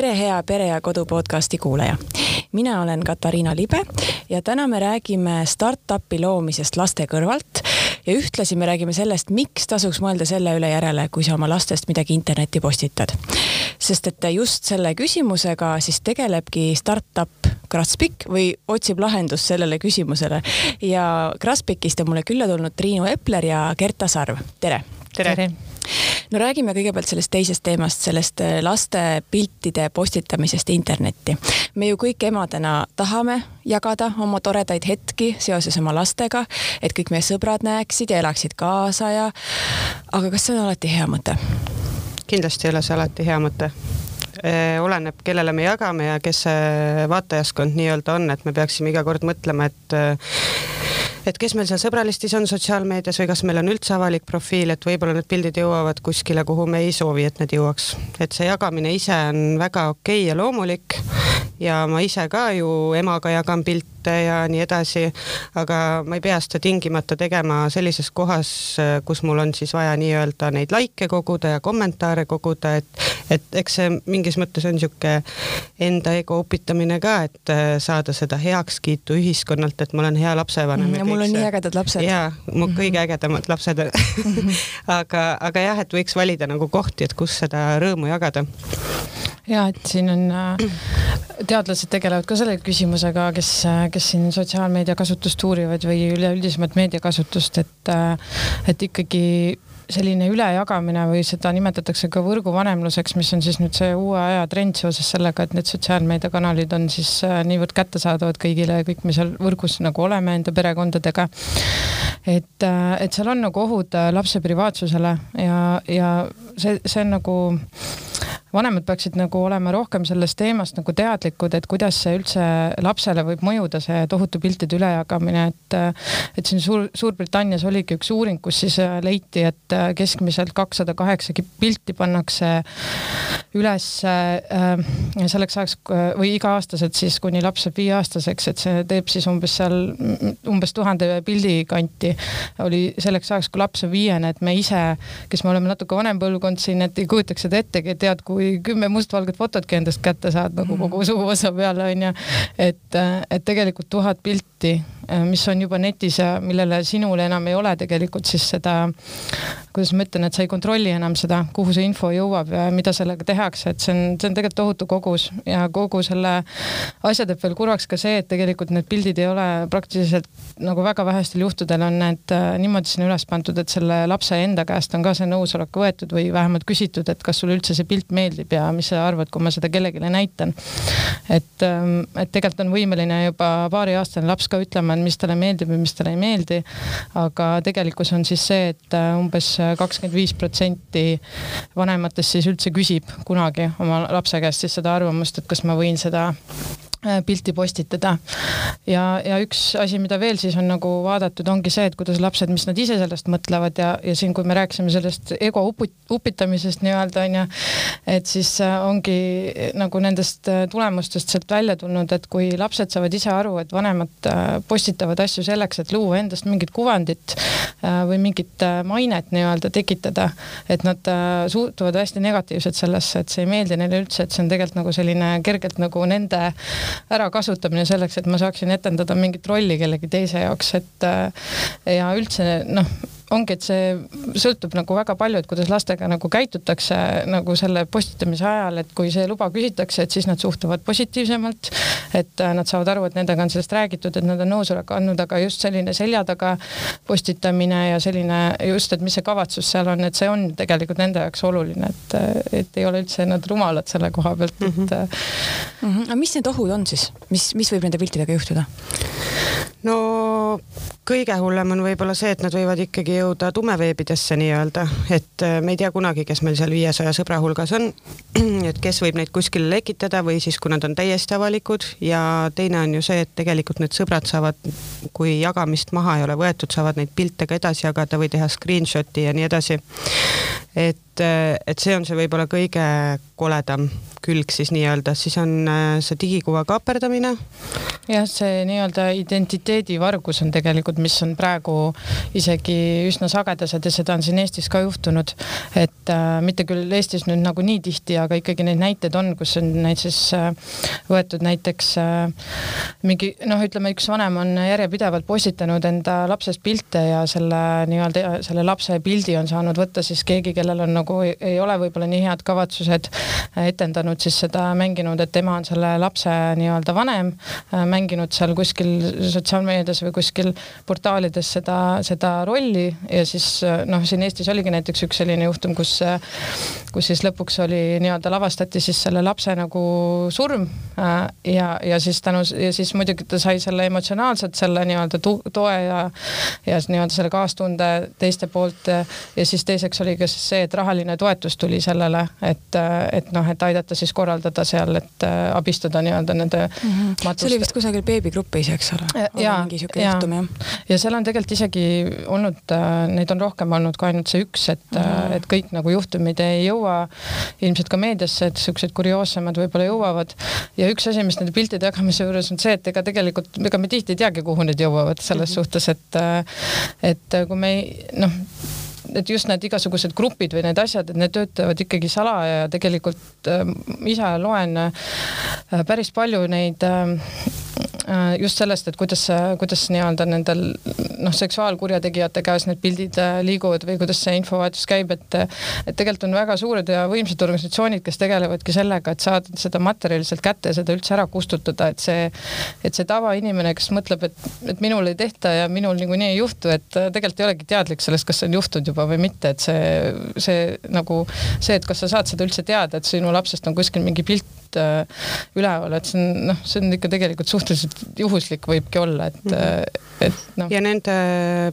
tere, hea Pere ja Kodu podcasti kuulaja. mina olen Katariina Libe ja täna me räägime startup'i loomisest laste kõrvalt ja ühtlasi me räägime sellest, miks tasuks mõelda selle üle järele, kui sa oma lastest midagi internetti postitad. sest et just selle küsimusega siis tegelebki startup Graspik või otsib lahendust sellele küsimusele ja Graspikist on mulle külla tulnud Triinu Epler ja Gerta Sarv, tere. tere, tere no räägime kõigepealt sellest teisest teemast, sellest äh, laste piltide postitamisest internetti. me ju kõik emadena tahame jagada oma toredaid hetki seoses oma lastega, et kõik meie sõbrad näeksid ja elaksid kaasa ja aga kas see on alati hea mõte? kindlasti ei ole see alati hea mõte oleneb, kellele me jagame ja kes see vaatajaskond nii-öelda on, et me peaksime iga kord mõtlema, et äh, et kes meil seal sõbralistis on sotsiaalmeedias või kas meil on üldse avalik profiil, et võib-olla need pildid jõuavad kuskile, kuhu me ei soovi, et need jõuaks. et see jagamine ise on väga okei okay ja loomulik ja ma ise ka ju emaga jagan pilte ja nii edasi, aga ma ei pea seda tingimata tegema sellises kohas, kus mul on siis vaja nii-öelda neid likee koguda ja kommentaare koguda, et et eks see mingis mõttes on niisugune enda ego upitamine ka, et saada seda heakskiitu ühiskonnalt, et ma olen hea lapsevanem mm. -hmm mul on nii ägedad lapsed. jaa, mu mhm. kõige ägedamad lapsed on aga, aga jah, et võiks valida nagu kohti, et kus seda rõõmu jagada. Ja et siin on äh, teadlased tegelevad ka selle küsimusega, kes, kes siin sotsiaalmeedia kasutust uurivad või üleüldisemat meediakasutust, et, äh, et ikkagi selline ülejagamine või seda nimetatakse ka võrguvanemluseks, mis on siis nüüd see uue aja trend seoses sellega, et need sotsiaalmeediakanalid on siis äh, niivõrd kättesaadavad kõigile ja kõik me seal võrgus nagu oleme enda perekondadega. et, äh, et seal on nagu ohud äh, lapse privaatsusele ja, ja see, see on nagu vanemad peaksid nagu olema rohkem sellest teemast nagu teadlikud, et kuidas see üldse lapsele võib mõjuda, see tohutu piltide ülejagamine, et et siin Suur, Suurbritannias oligi üks uuring, kus siis äh, leiti, et äh, keskmiselt kakssada kaheksa pilti pannakse üles äh, selleks ajaks või iga-aastaselt siis, kuni laps saab viieaastaseks, et see teeb siis umbes seal umbes tuhande pildi kanti. Oli selleks ajaks, kui laps on viiene, et me ise, kes me oleme natuke vanem põlvkond siin, et ei kujutaks seda ettegi, et tead, kui kui kümme mustvalget fototki endast kätte saad nagu kogu mhm. suguvõsa peale onju. et, et tegelikult tuhat pilti, mis on juba netis ja millele sinul enam ei ole tegelikult siis seda, kuidas ma ütlen, et sa ei kontrolli enam seda, kuhu see info jõuab ja mida sellega tehakse, et see on, see on tegelikult tohutu kogus ja kogu selle asja teeb veel kurvaks ka see, et tegelikult need pildid ei ole praktiliselt nagu väga vähestel juhtudel on need äh, niimoodi sinna üles pandud, et selle lapse enda käest on ka see nõusolek võetud või vähemalt küsitud, et kas sulle üldse see pilt meeldib meeldib ja mis sa arvad, kui ma seda kellelegi näitan. et, ähm, et tegelikult on võimeline juba paariaastane laps ka ütlema, et mis talle meeldib ja mis talle ei meeldi. aga tegelikkus on siis see, et äh, umbes kakskümmend viis protsenti vanematest siis üldse küsib kunagi oma lapse käest siis seda arvamust, et kas ma võin seda pilti postitada. ja, ja üks asi, mida veel siis on nagu vaadatud, ongi see, et kuidas lapsed, mis nad ise sellest mõtlevad ja, ja siin, kui me rääkisime sellest ego uput, upitamisest nii-öelda onju, et siis äh, ongi nagu nendest äh, tulemustest sealt välja tulnud, et kui lapsed saavad ise aru, et vanemad postitavad asju selleks, et luua endast mingit kuvandit või mingit mainet nii-öelda tekitada, et nad suhtuvad hästi negatiivselt sellesse, et see ei meeldi neile üldse, et see on tegelikult nagu selline kergelt nagu nende ärakasutamine selleks, et ma saaksin etendada mingit rolli kellegi teise jaoks, et äh, ja üldse noh ongi, et see sõltub nagu väga palju, et kuidas lastega nagu käitutakse nagu selle postitamise ajal, et kui see luba küsitakse, et siis nad suhtuvad positiivsemalt. et äh, nad saavad aru, et nendega on sellest räägitud, et nad on nõusoleku andnud, aga just selline selja taga postitamine ja selline just, et mis see kavatsus seal on, et see on tegelikult nende jaoks oluline, et, et ei ole üldse nad rumalad selle koha pealt, et mm. -hmm. Mm -hmm. aga mis need ohud on siis, mis, mis võib nende piltidega juhtuda? no kõige hullem on võib-olla see, et nad võivad ikkagi jõuda tumeveebidesse nii-öelda, et äh, me ei tea kunagi, kes meil seal viiesaja sõbra hulgas on. et kes võib neid kuskile lekitada või siis, kui nad on täiesti avalikud ja teine on ju see, et tegelikult need sõbrad saavad, kui jagamist maha ei ole võetud, saavad neid pilte ka edasi jagada või teha screenshot'i ja nii edasi. et, äh, et see on see võib-olla kõige koledam külg siis nii-öelda, siis on äh, see digikuva kaaperdamine. jah, see nii-öelda identiteedivargus on tegelikult, mis on praegu isegi üsna sagedased ja seda on siin Eestis ka juhtunud. et äh, mitte küll Eestis nüüd nagu nii tihti, aga ikkagi neid näiteid on, kus on siis äh, võetud näiteks äh, mingi noh, ütleme üks vanem on järjepidevalt postitanud enda lapsest pilte ja selle nii-öelda selle lapse pildi on saanud võtta siis keegi, kellel on nagu ei, ei ole võib-olla nii head kavatsused, etendanud siis seda mänginud, et tema on selle lapse nii-öelda vanem, mänginud seal kuskil sotsiaalmeedias või kuskil portaalides seda, seda rolli ja siis noh, siin Eestis oligi näiteks üks selline juhtum, kus, kus siis lõpuks oli nii-öelda lavastati siis selle lapse nagu surm äh, ja, ja siis tänu ja siis muidugi ta sai selle emotsionaalselt selle nii-öelda toe ja ja nii-öelda selle kaastunde teiste poolt ja siis teiseks oli ka siis see, et rahaline toetus tuli sellele, et, et noh, et aidata siis korraldada seal, et äh, abistada nii-öelda nende mm -hmm. matuste. see oli vist kusagil beebigrupis, eks ole? mingi sihuke juhtum jah. ja seal on tegelikult isegi olnud, äh, neid on rohkem olnud kui ainult see üks, et mm, -hmm. et kõik nagu juhtumid ei jõua ilmselt ka meediasse, et siuksed kurioossemad võib-olla jõuavad. ja üks asi, mis nende piltide jagamise juures on see, et ega tegelikult, ega me tihti ei teagi, kuhu need jõuavad selles mm -hmm. suhtes, et, äh, et kui me ei noh et just need igasugused grupid või need asjad, et need töötavad ikkagi salaja ja tegelikult äh, ise loen äh, päris palju neid äh, Äh, just sellest, et kuidas, kuidas nii-öelda nendel noh, seksuaalkurjategijate käes need pildid äh, liiguvad või kuidas see infovahetus käib, et et tegelikult on väga suured ja võimsad organisatsioonid, kes tegelevadki sellega, et saada seda materjali sealt kätte ja seda üldse ära kustutada, et see, et see tavainimene, kes mõtleb, et, et minul ei tehta ja minul niikuinii ei juhtu, et tegelikult ei olegi teadlik sellest, kas see on juhtunud juba või mitte, et see, see nagu see, et kas sa saad seda üldse teada, et sinu lapsest on kuskil mingi pilt äh, üleval, et see on noh, see on ikka tegelikult suhteliselt juhuslik võibki olla, et mm, -hmm. et noh. ja nende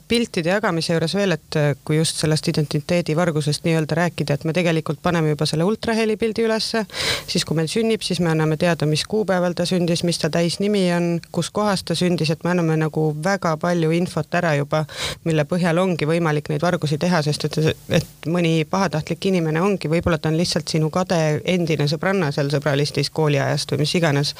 piltide jagamise juures veel, et kui just sellest identiteedivargusest nii-öelda rääkida, et me tegelikult paneme juba selle ultraheli pildi ülesse, siis kui meil sünnib, siis me anname teada, mis kuupäeval ta sündis, mis ta täisnimi on, kus kohas ta sündis, et me anname nagu väga palju infot ära juba, mille põhjal ongi võimalik neid vargusi teha, sest et, et mõni pahatahtlik inimene ongi, võib-olla ta on lihtsalt sinu kade endine sõbranna seal sõbralistis kooliajast või mis iganes.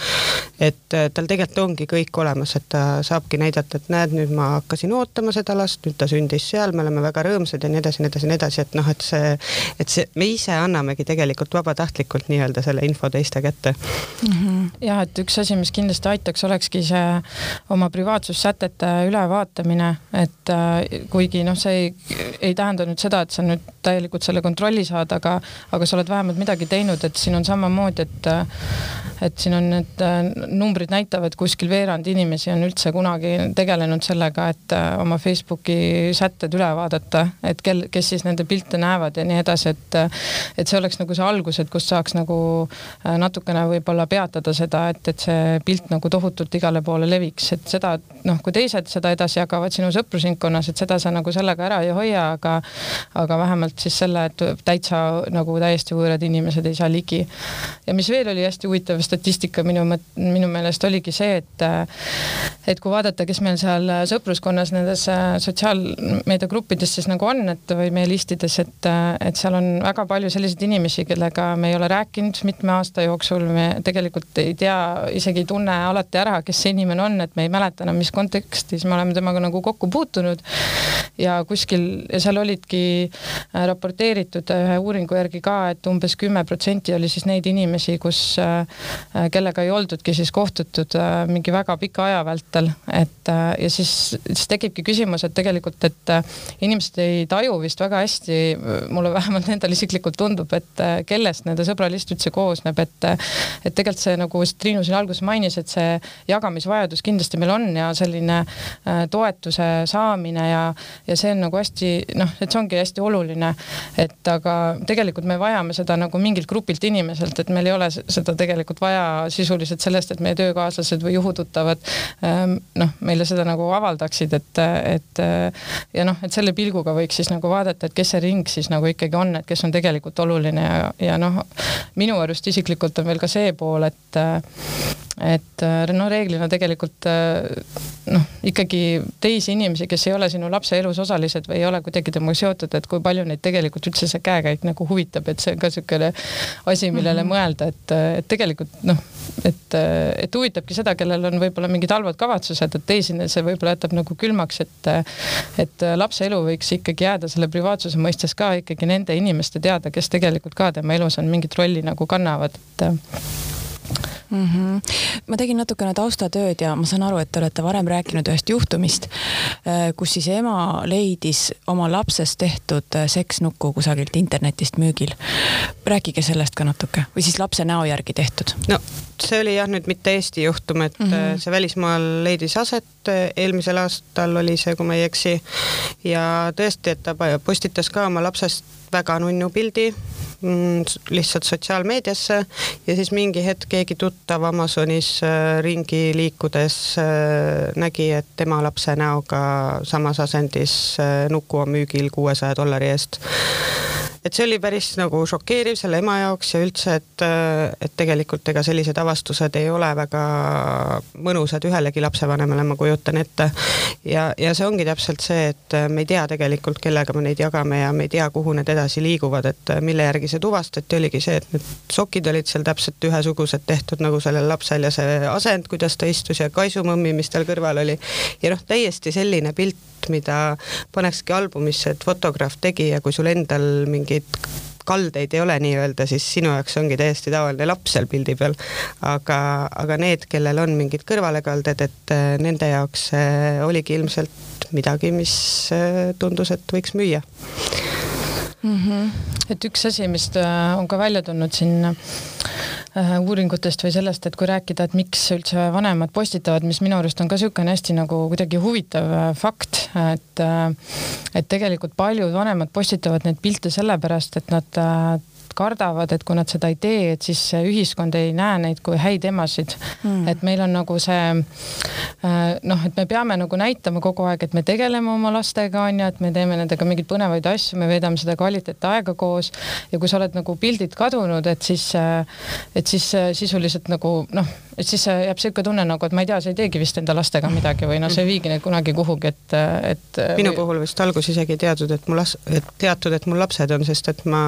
et tal tegelikult ongi kõik olemas, et ta saabki näidata, et näed, nüüd ma hakkasin ootama seda last, nüüd ta sündis seal, me oleme väga rõõmsad ja nii edasi, nii edasi, nii edasi, et noh, et see, et see, me ise annamegi tegelikult vabatahtlikult nii-öelda selle info teiste kätte mm. -hmm. ja et üks asi, mis kindlasti aitaks, olekski see oma privaatsussätete ülevaatamine, et äh, kuigi noh, see ei, ei tähenda nüüd seda, et sa nüüd täielikult selle kontrolli saad, aga, aga sa oled vähemalt midagi teinud, et siin on samamoodi, et et siin on need äh, numbrid näitavad, kuskil veerand inimesi on üldse kunagi tegelenud sellega, et äh, oma Facebooki sätted üle vaadata, et kel, kes siis nende pilte näevad ja nii edasi, et äh, et see oleks nagu see algus, et kust saaks nagu natukene võib-olla peatada seda, et, et see pilt nagu tohutult igale poole leviks, et seda noh, kui teised seda edasi jagavad sinu sõprusringkonnas, et seda sa nagu sellega ära ei hoia, aga aga vähemalt siis selle, et täitsa nagu täiesti võõrad inimesed ei saa ligi. ja mis veel oli hästi huvitav statistika minu mõt-, minu meelest oligi see, et et kui vaadata, kes meil seal sõpruskonnas nendes äh, sotsiaalmeediagruppides siis nagu on, et või meie listides, et, et seal on väga palju selliseid inimesi, kellega me ei ole rääkinud mitme aasta jooksul, me tegelikult ei tea, isegi ei tunne alati ära, kes see inimene on, et me ei mäleta enam, mis kontekstis me oleme temaga nagu kokku puutunud. ja kuskil ja seal olidki äh, raporteeritud ühe uuringu järgi ka, et umbes kümme protsenti oli siis neid inimesi, kus äh, Äh, kellega ei oldudki siis kohtutud äh, mingi väga pika aja vältel, et äh, ja siis, siis tekibki küsimus, et tegelikult, et inimesed ei taju vist väga hästi, mulle vähemalt endale isiklikult tundub, et kellest nende sõbralist üldse koosneb, et et tegelikult see nagu Triinu siin alguses mainis, et see jagamisvajadus kindlasti meil on ja selline toetuse saamine ja, ja see on nagu hästi noh, et see ongi hästi oluline, et aga tegelikult me vajame seda nagu mingilt grupilt inimeselt, et meil ei ole seda tegelikult vaja sisuliselt sellest, et meie töökaaslased või juhututtavad ähm, noh, meile seda nagu avaldaksid, et, et ja noh, et selle pilguga võiks siis nagu vaadata, et kes see ring siis nagu ikkagi on, et kes on tegelikult oluline ja, ja noh, minu arust isiklikult on veel ka see pool, et et no reeglina tegelikult noh, ikkagi teisi inimesi, kes ei ole sinu lapse elus osalised või ei ole kuidagi temaga seotud, et kui palju neid tegelikult üldse see käekäik nagu huvitab, et see on ka niisugune asi, millele mm -hmm. mõelda, et, et tegelikult noh, et, et huvitabki seda, kellel on võib-olla mingid halvad kavatsused, et teisi see võib-olla jätab nagu külmaks, et et lapse elu võiks ikkagi jääda selle privaatsuse mõistes ka ikkagi nende inimeste teada, kes tegelikult ka tema elus on mingit rolli nagu kannavad, et mm. -hmm. ma tegin natukene taustatööd ja ma saan aru, et te olete varem rääkinud ühest juhtumist, äh, kus siis ema leidis oma lapsest tehtud äh, seksnuku kusagilt internetist müügil. rääkige sellest ka natuke või siis lapse näo järgi tehtud. no see oli jah, nüüd mitte Eesti juhtum, et mm -hmm. see välismaal leidis aset, eelmisel aastal oli see, kui ma ei eksi. ja tõesti, et ta postitas ka oma lapsest väga nunnu pildi mm, lihtsalt sotsiaalmeediasse ja siis mingi hetk keegi tuttav Amazonis äh, ringi liikudes äh, nägi, et tema lapse näoga samas asendis äh, nuku on müügil kuuesaja dollari eest et see oli päris nagu šokeeriv selle ema jaoks ja üldse, et, et tegelikult ega sellised avastused ei ole väga mõnusad ühelegi lapsevanemale, ma kujutan ette. ja, ja see ongi täpselt see, et me ei tea tegelikult, kellega me neid jagame ja me ei tea, kuhu need edasi liiguvad, et mille järgi see tuvastati, oligi see, et need sokid olid seal täpselt ühesugused tehtud nagu sellel lapsel ja see asend, kuidas ta istus ja kaisumõmmi, mis tal kõrval oli. ja noh, täiesti selline pilt pilt, mida panekski albumisse, et fotograaf tegi ja kui sul endal mingeid kaldeid ei ole nii-öelda, siis sinu jaoks ongi täiesti tavaline laps seal pildi peal. aga, aga need, kellel on mingid kõrvalekalded, et äh, nende jaoks äh, oligi ilmselt midagi, mis äh, tundus, et võiks müüa mm. -hmm. et üks asi, mis on ka välja tulnud siin Äh, uuringutest või sellest, et kui rääkida, et miks üldse vanemad postitavad, mis minu arust on ka niisugune hästi nagu kuidagi huvitav äh, fakt, et äh, et tegelikult paljud vanemad postitavad neid pilte sellepärast, et nad kardavad, et kui nad seda ei tee, et siis ühiskond ei näe neid kui häid emasid. Mm.. et meil on nagu see äh, noh, et me peame nagu näitama kogu aeg, et me tegeleme oma lastega, on ju, et me teeme nendega mingeid põnevaid asju, me veedame seda kvaliteetaega koos. Ja kui sa oled nagu pildid kadunud, et siis, äh, et siis äh, sisuliselt nagu noh, et siis jääb sihuke tunne nagu, et ma ei tea, sa ei teegi vist enda lastega midagi või noh, sa ei viigi neid kunagi kuhugi, et, et. minu või... puhul vist alguses isegi ei teadnud, et mul las-, et teatud, et mul lapsed on, sest et ma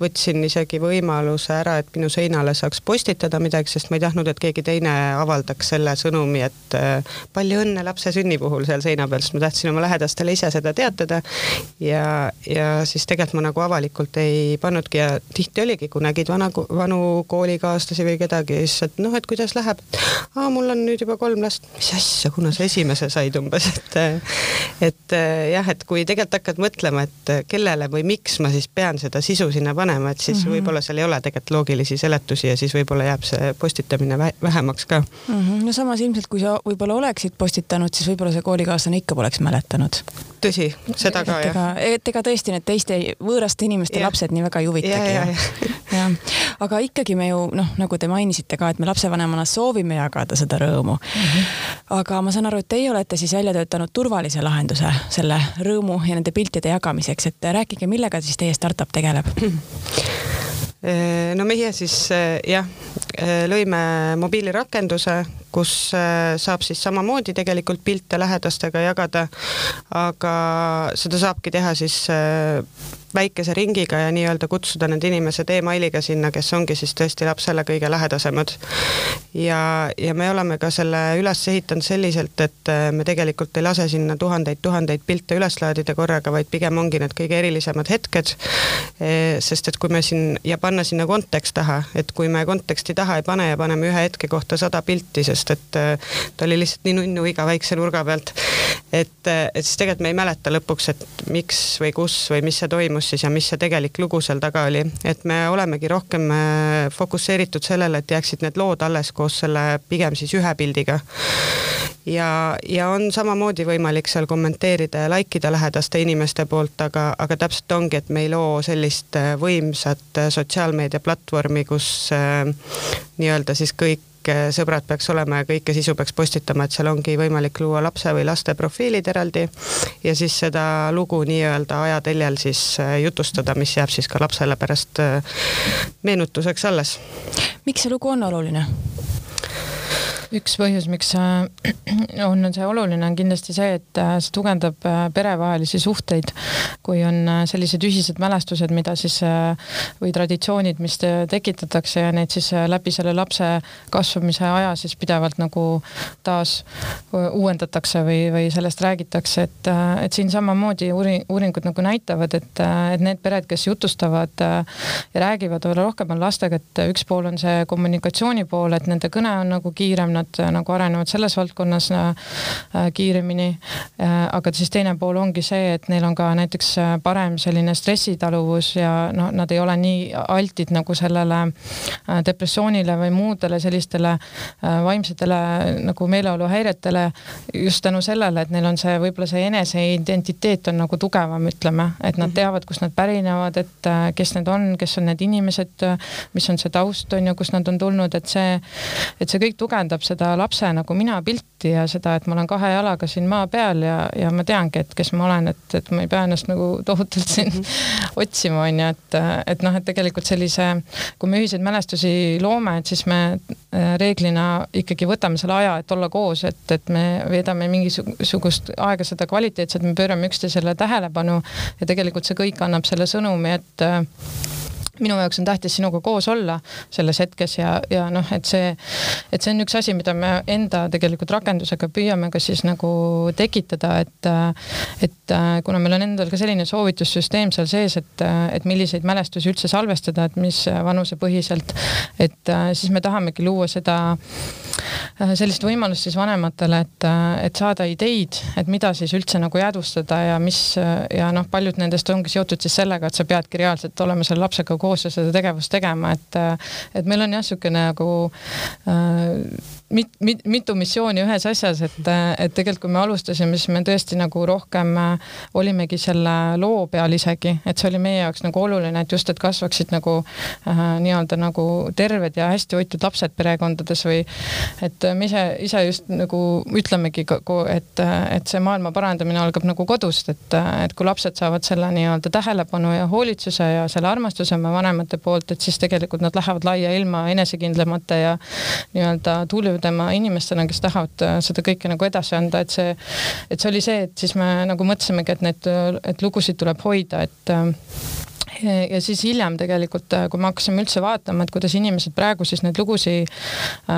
võtsin isegi võimaluse ära, et minu seinale saaks postitada midagi, sest ma ei tahtnud, et keegi teine avaldaks selle sõnumi, et äh, palju õnne lapse sünni puhul seal seina peal, sest ma tahtsin oma lähedastele ise seda teatada. ja, ja siis tegelikult ma nagu avalikult ei pannudki ja tihti oligi, kui nägid vana, vanu koolikaaslasi või kedagi, siis et noh, et kuidas läheb. aa, mul on nüüd juba kolm last, mis asja, kuna sa esimese said umbes, et et jah, et kui tegelikult hakkad mõtlema, et kellele või miks ma siis pean seda sisu sinna panema, et siis mm -hmm. võib-olla seal ei ole tegelikult loogilisi seletusi ja siis võib-olla jääb see postitamine vähemaks ka mm. -hmm. no samas ilmselt, kui sa võib-olla oleksid postitanud, siis võib-olla see koolikaaslane ikka poleks mäletanud. Tõsi, seda ka et jah. et ega tõesti need teiste võõraste inimeste ja. lapsed nii väga ei huvitagi. aga ikkagi me ju noh, nagu te mainisite ka, et me lapsevanemana soovime jagada seda rõõmu mm. -hmm. aga ma saan aru, et teie olete siis välja töötanud turvalise lahenduse selle rõõmu ja nende piltide jagamiseks, et rääkige, millega siis teie startup tegeleb no meie siis jah, lõime mobiilirakenduse, kus saab siis samamoodi tegelikult pilte lähedastega jagada, aga seda saabki teha siis väikese ringiga ja nii-öelda kutsuda need inimesed emailiga sinna, kes ongi siis tõesti lapsele kõige lähedasemad. ja, ja me oleme ka selle üles ehitanud selliselt, et äh, me tegelikult ei lase sinna tuhandeid-tuhandeid pilte üles laadida korraga, vaid pigem ongi need kõige erilisemad hetked. E, sest et kui me siin ja panna sinna kontekst taha, et kui me konteksti taha ei pane ja paneme ühe hetke kohta sada pilti, sest et äh, ta oli lihtsalt nii nunnu iga väikse nurga pealt, et, äh, et siis tegelikult me ei mäleta lõpuks, et miks või kus või mis see toimus siis ja mis see tegelik lugu seal taga oli, et me olemegi rohkem äh, fokusseeritud sellele, et jääksid need lood alles koos selle pigem siis ühe pildiga. ja, ja on samamoodi võimalik seal kommenteerida ja like ida lähedaste inimeste poolt, aga, aga täpselt ongi, et me ei loo sellist äh, võimsat äh, sotsiaalmeediaplatvormi, kus äh, nii-öelda siis kõik kõik sõbrad peaks olema ja kõike sisu peaks postitama, et seal ongi võimalik luua lapse või laste profiilid eraldi ja siis seda lugu nii-öelda ajateljel siis äh, jutustada, mis jääb siis ka lapsele pärast äh, meenutuseks alles. miks see lugu on oluline? Üks põhjus, miks äh, on see oluline, on kindlasti see, et äh, see tugevdab äh, perevahelisi suhteid, kui on sellised ühised mälestused, mida siis või traditsioonid, mis tekitatakse ja neid siis läbi selle lapse kasvamise aja siis pidevalt nagu taas uuendatakse või, või sellest räägitakse, et, et siin samamoodi uuring, uuringud nagu näitavad, et, et need pered, kes jutustavad ja räägivad võib-olla rohkem on lastega, et üks pool on see kommunikatsiooni pool, et nende kõne on nagu kiirem, nad äh, nagu arenevad selles valdkonnas äh, äh, kiiremini. aga siis teine pool ongi see, et neil on ka näiteks parem selline stressitaluvus ja noh, nad ei ole nii altid nagu sellele depressioonile või muudele sellistele vaimsetele nagu meeleoluhäiretele just tänu sellele, et neil on see, võib-olla see eneseidentiteet on nagu tugevam, ütleme, et nad mhm. teavad, kust nad pärinevad, et kes need on, kes on need inimesed, mis on see taust, on ju, kust nad on tulnud, et see, et see kõik tugevdab seda lapse nagu mina pilti ja seda, et ma olen kahe jalaga siin maa peal ja, ja ma teangi, et kes ma olen, et, et ma ei pea ennast nagu tohutult siin mm -hmm. otsima, on ju, et, et noh, et tegelikult sellise, kui me ühiseid mälestusi loome, et siis me äh, reeglina ikkagi võtame selle aja, et olla koos, et, et me veedame mingisugust aega seda kvaliteetset, me pöörame üksteisele tähelepanu ja tegelikult see kõik annab selle sõnumi, et minu jaoks on tähtis sinuga koos olla selles hetkes ja, ja noh, et see, et see on üks asi, mida me enda tegelikult rakendusega püüame ka siis nagu tekitada, et, et kuna meil on endal ka selline soovitussüsteem seal sees, et, et milliseid mälestusi üldse salvestada, et mis vanusepõhiselt, et siis me tahamegi luua seda sellist võimalust siis vanematele, et, et saada ideid, et mida siis üldse nagu jäädvustada ja mis ja noh, paljud nendest ongi seotud siis sellega, et sa peadki reaalselt olema selle lapsega koos seda tegevust tegema, et, et meil on jah, niisugune nagu äh, mit, mit, mitu missiooni ühes asjas, et, et tegelikult kui me alustasime, siis me tõesti nagu rohkem äh, olimegi selle loo peal isegi, et see oli meie jaoks nagu oluline, et just, et kasvaksid nagu äh, nii-öelda nagu terved ja hästi hoitud lapsed perekondades või et me ise, ise just nagu ütlemegi, et, et see maailma parandamine algab nagu kodust, et, et kui lapsed saavad selle nii-öelda tähelepanu ja hoolitsuse ja selle armastuse oma vanemate poolt, et siis tegelikult nad lähevad laia ilma enesekindlamate ja nii-öelda tuulivõdema inimestena, kes tahavad äh, seda kõike nagu edasi anda, et see, et see oli see, et siis me nagu mõtlesimegi, et need, et lugusid tuleb hoida, et äh, ja siis hiljem tegelikult, äh, kui me hakkasime üldse vaatama, et kuidas inimesed praegu siis neid lugusid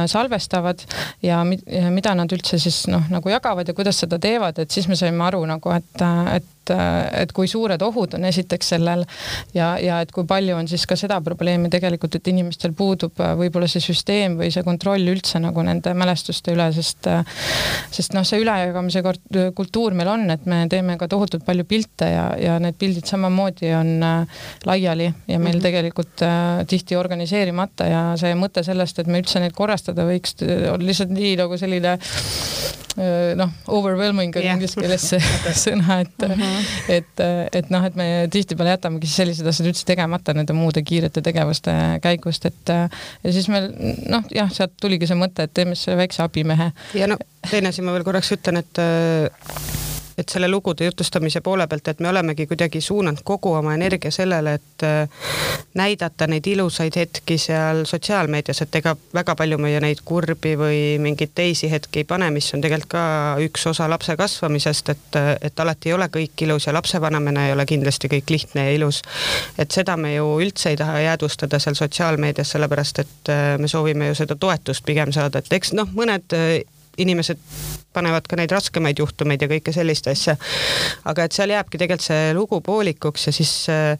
salvestavad ja, ja mida nad üldse siis noh, nagu jagavad ja kuidas seda teevad, et siis me saime aru nagu, et, et et, et kui suured ohud on esiteks sellel ja, ja et kui palju on siis ka seda probleemi tegelikult, et inimestel puudub äh, võib-olla see süsteem või see kontroll üldse nagu nende mälestuste üle, sest äh, sest noh, see ülejagamise kultuur meil on, et me teeme ka tohutult palju pilte ja, ja need pildid samamoodi on äh, laiali ja meil mm -hmm. tegelikult tihti organiseerimata ja see mõte sellest, et me üldse neid korrastada võiks, on lihtsalt nii nagu selline noh, overwhelming on yeah. inglise keeles see sõna, et mm, -hmm. et, et noh, et me tihtipeale jätamegi sellised asjad üldse tegemata nende muude kiirete tegevuste käigust, et ja siis meil noh, jah, sealt tuligi see mõte, et teeme siis selle väikse abimehe. ja no teine asi, ma veel korraks ütlen, et et selle lugude jutustamise poole pealt, et me olemegi kuidagi suunanud kogu oma energia sellele, et äh, näidata neid ilusaid hetki seal sotsiaalmeedias, et ega väga palju meie neid kurbi või mingeid teisi hetki ei pane, mis on tegelikult ka üks osa lapse kasvamisest, et, et alati ei ole kõik ilus ja lapsevanemana ei ole kindlasti kõik lihtne ja ilus. et seda me ju üldse ei taha jäädvustada seal sotsiaalmeedias, sellepärast et äh, me soovime ju seda toetust pigem saada, et eks noh, mõned äh, inimesed panevad ka neid raskemaid juhtumeid ja kõike sellist asja. aga et seal jääbki tegelikult see lugu poolikuks ja siis äh,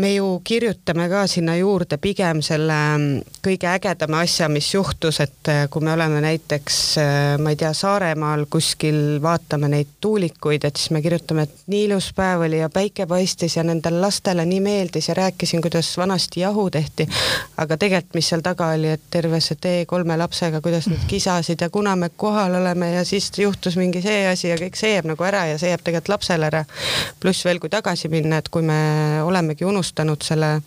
me ju kirjutame ka sinna juurde pigem selle mm, kõige ägedama asja, mis juhtus, et äh, kui me oleme näiteks, äh, ma ei tea, Saaremaal kuskil vaatame neid tuulikuid, et siis me kirjutame, et nii ilus päev oli ja päike paistis ja nendele lastele nii meeldis ja rääkisin, kuidas vanasti jahu tehti. aga tegelikult, mis seal taga oli, et terve see tee kolme lapsega, kuidas nad kisasid ja kuna me kohal oleme ja siis juhtus mingi see asi ja kõik see jääb nagu ära ja see jääb tegelikult lapsele ära. pluss veel, kui tagasi minna, et kui me olemegi unustanud unustanud selle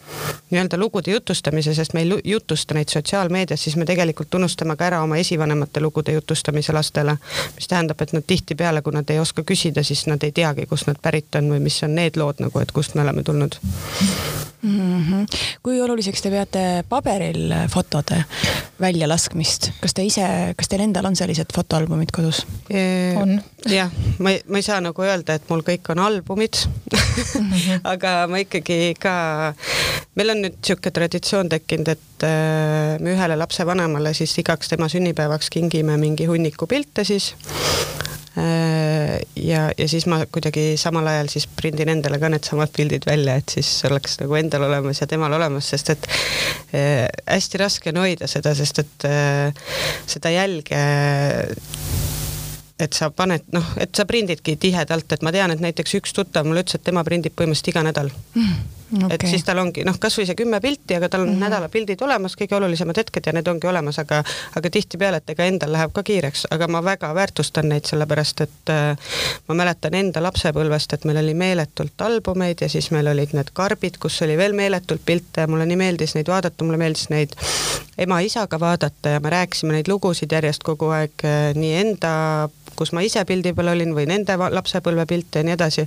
nii-öelda lugude jutustamise, sest me ei jutusta neid sotsiaalmeedias, siis me tegelikult unustame ka ära oma esivanemate lugude jutustamise lastele. mis tähendab, et nad tihtipeale, kui nad ei oska küsida, siis nad ei teagi, kust nad pärit on või mis on need lood nagu, et kust me oleme tulnud mm. -hmm. kui oluliseks te peate paberil fotode väljalaskmist, kas te ise, kas teil endal on sellised fotoalbumid kodus? on. Jah, ma ei, ma ei saa nagu öelda, et mul kõik on albumid -hmm. aga ma ikkagi ka, meil on nüüd niisugune traditsioon tekkinud, et äh, me ühele lapsevanemale siis igaks tema sünnipäevaks kingime mingi hunniku pilte siis Äh, ja, ja siis ma kuidagi samal ajal siis prindin endale ka needsamad pildid välja, et siis oleks nagu endal olemas ja temal olemas, sest et äh, hästi raske on hoida seda, sest et äh, seda jälge et sa paned, noh, et sa prindidki tihedalt, et ma tean, et näiteks üks tuttav mulle ütles, et tema prindib põhimõtteliselt iga nädal. Mm okay.. et siis tal ongi noh, kasvõi see kümme pilti, aga tal on mm -hmm. nädala pildid olemas, kõige olulisemad hetked ja need ongi olemas, aga aga tihtipeale, et ega endal läheb ka kiireks, aga ma väga väärtustan neid, sellepärast et äh, ma mäletan enda lapsepõlvest, et meil oli meeletult albumeid ja siis meil olid need karbid, kus oli veel meeletult pilte ja mulle nii meeldis neid vaadata, mulle meeldis neid ema-isaga vaadata ja me rääkisime neid lugusid järjest kogu aeg äh, nii enda kus ma ise pildi peal olin või nende lapsepõlvepilte ja nii edasi.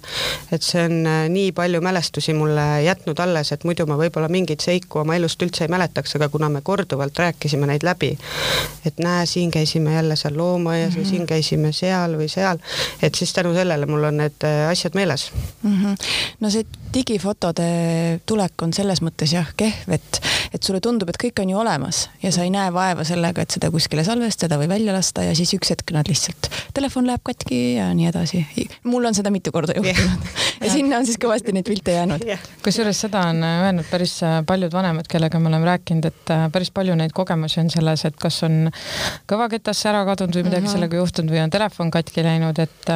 et see on äh, nii palju mälestusi mulle jätnud alles, et muidu ma võib-olla mingeid seiku oma elust üldse ei mäletaks, aga kuna me korduvalt rääkisime neid läbi, et näe, siin käisime jälle seal loomaaias mm -hmm. või siin mhm. käisime seal või seal, et siis tänu sellele mul on need äh, asjad meeles mm. -hmm. no see digifotode tulek on selles mõttes jah kehv, et, et sulle tundub, et kõik on ju olemas ja sa ei näe vaeva sellega, et seda kuskile salvestada või välja lasta ja siis üks hetk nad lihtsalt, telefon läheb katki ja nii edasi. mul on seda mitu korda juhtunud yeah. ja sinna on siis kõvasti neid pilte jäänud yeah kusjuures seda on äh, öelnud päris äh, paljud vanemad, kellega me oleme rääkinud, et äh, päris palju neid kogemusi on selles, et kas on kõvaketasse ära kadunud või midagi mm -hmm. sellega juhtunud või on telefon katki läinud, et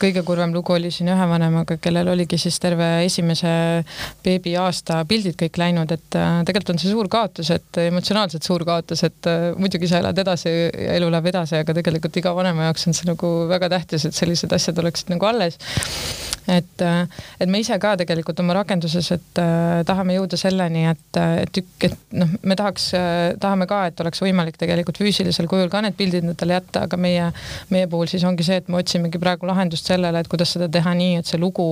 kõige kurvem lugu oli siin ühe vanemaga, kellel oligi siis terve esimese beebi aasta pildid kõik läinud, et tegelikult on see suur kaotus, et emotsionaalselt suur kaotus, et muidugi sa elad edasi ja elu läheb edasi, aga tegelikult iga vanema jaoks on see nagu väga tähtis, et sellised asjad oleksid nagu alles. et, et me ise ka tegelikult oma rakenduses et äh, tahame jõuda selleni, et, et, et noh, me tahaks äh,, tahame ka, et oleks võimalik tegelikult füüsilisel kujul ka need pildid endale jätta, aga meie, meie puhul siis ongi see, et me otsimegi praegu lahendust sellele, et kuidas seda teha nii, et see lugu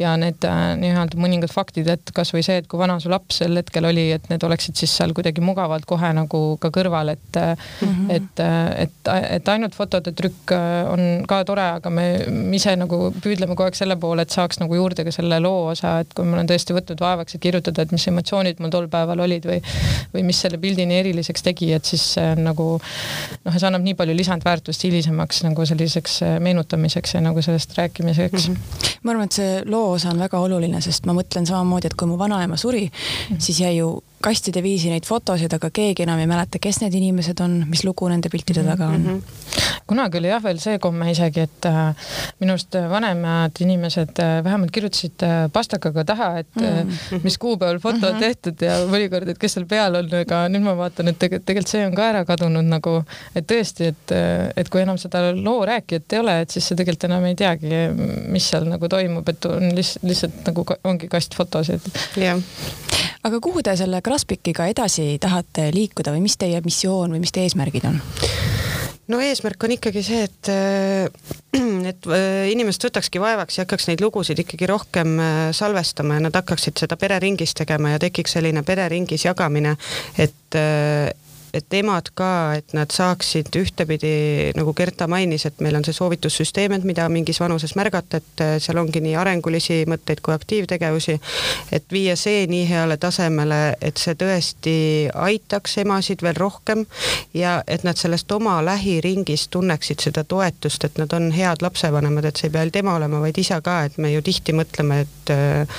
ja need äh, nii-öelda mõningad faktid, et kasvõi see, et kui vana su laps sel hetkel oli, et need oleksid siis seal kuidagi mugavalt kohe nagu ka kõrval, et mm, -hmm. et, et, et ainult fotode trükk äh, on ka tore, aga me ise nagu püüdleme kogu aeg selle poole, et saaks nagu juurde ka selle loo osa, et kui mul on tõesti tõesti võtnud vaevaks, et kirjutada, et mis emotsioonid mul tol päeval olid või, või mis selle pildi nii eriliseks tegi, et siis see on nagu noh, see annab nii palju lisandväärtust hilisemaks nagu selliseks äh, meenutamiseks ja nagu sellest rääkimiseks mm. -hmm. ma arvan, et see loo osa on väga oluline, sest ma mõtlen samamoodi, et kui mu vanaema suri mm, -hmm. siis jäi ju kastide viisi neid fotosid, aga keegi enam ei mäleta, kes need inimesed on, mis lugu nende piltide mhm, taga on mm. -hmm. kunagi oli jah veel see komme isegi, et äh, minu arust vanemad inimesed äh, vähemalt kirjutasid äh, pastakaga taha, et mm -hmm. mis kuupäeval foto on mm -hmm. tehtud ja mõnikord, et kes seal peal on, aga nüüd ma vaatan, et tegelikult, tegelikult see on ka ära kadunud nagu, et tõesti, et, äh, et kui enam seda loo rääkijat ei ole, et siis sa tegelikult enam ei teagi, mis seal nagu toimub, et on lihtsalt, lihtsalt nagu ongi kast fotosid. jah. aga kuhu te selle Graspic'iga edasi tahate liikuda või mis teie missioon või mis teie eesmärgid on? no eesmärk on ikkagi see, et äh, et äh, inimesed võtakski vaevaks ja hakkaks neid lugusid ikkagi rohkem äh, salvestama ja nad hakkaksid seda pereringis tegema ja tekiks selline pereringis jagamine, et et emad ka, et nad saaksid ühtepidi, nagu Gerta mainis, et meil on see soovitussüsteem, et mida mingis vanuses märgata, et äh, seal ongi nii arengulisi mõtteid kui aktiivtegevusi, et viia see nii heale tasemele, et see tõesti aitaks emasid veel rohkem ja et nad sellest oma lähiringist tunneksid seda toetust, et nad on head lapsevanemad, et see ei pea ainult ema olema, vaid isa ka, et me ju tihti mõtleme, et äh,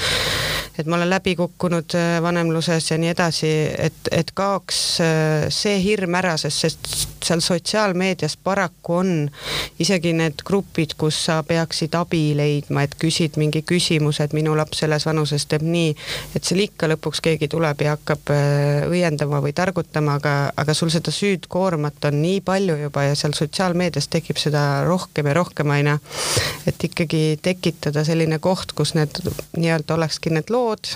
et ma olen läbi kukkunud äh, vanemluses ja nii edasi, et, et kaoks see hirm ära, sest, sest seal sotsiaalmeedias paraku on isegi need grupid, kus sa peaksid abi leidma, et küsid mingi küsimuse, et minu laps selles vanuses teeb nii, et seal ikka lõpuks keegi tuleb ja hakkab äh, õiendama või targutama, aga, aga sul seda süüdkoormat on nii palju juba ja seal sotsiaalmeedias tekib seda rohkem ja rohkem, ju. et ikkagi tekitada selline koht, kus need nii-öelda olekski need lood,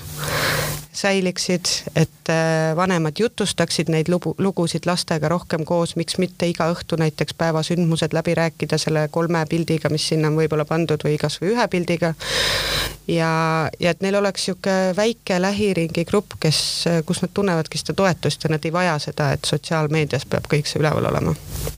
säiliksid, et äh, vanemad jutustaksid neid lugu, lugusid lastega rohkem koos, miks mitte iga õhtu näiteks päevasündmused läbi rääkida selle kolme pildiga, mis sinna on võib-olla pandud või kasvõi ühe pildiga. ja, ja et neil oleks niisugune väike lähiringi grupp, kes, kus nad tunnevadki seda toetust ja nad ei vaja seda, et sotsiaalmeedias peab kõik see üleval olema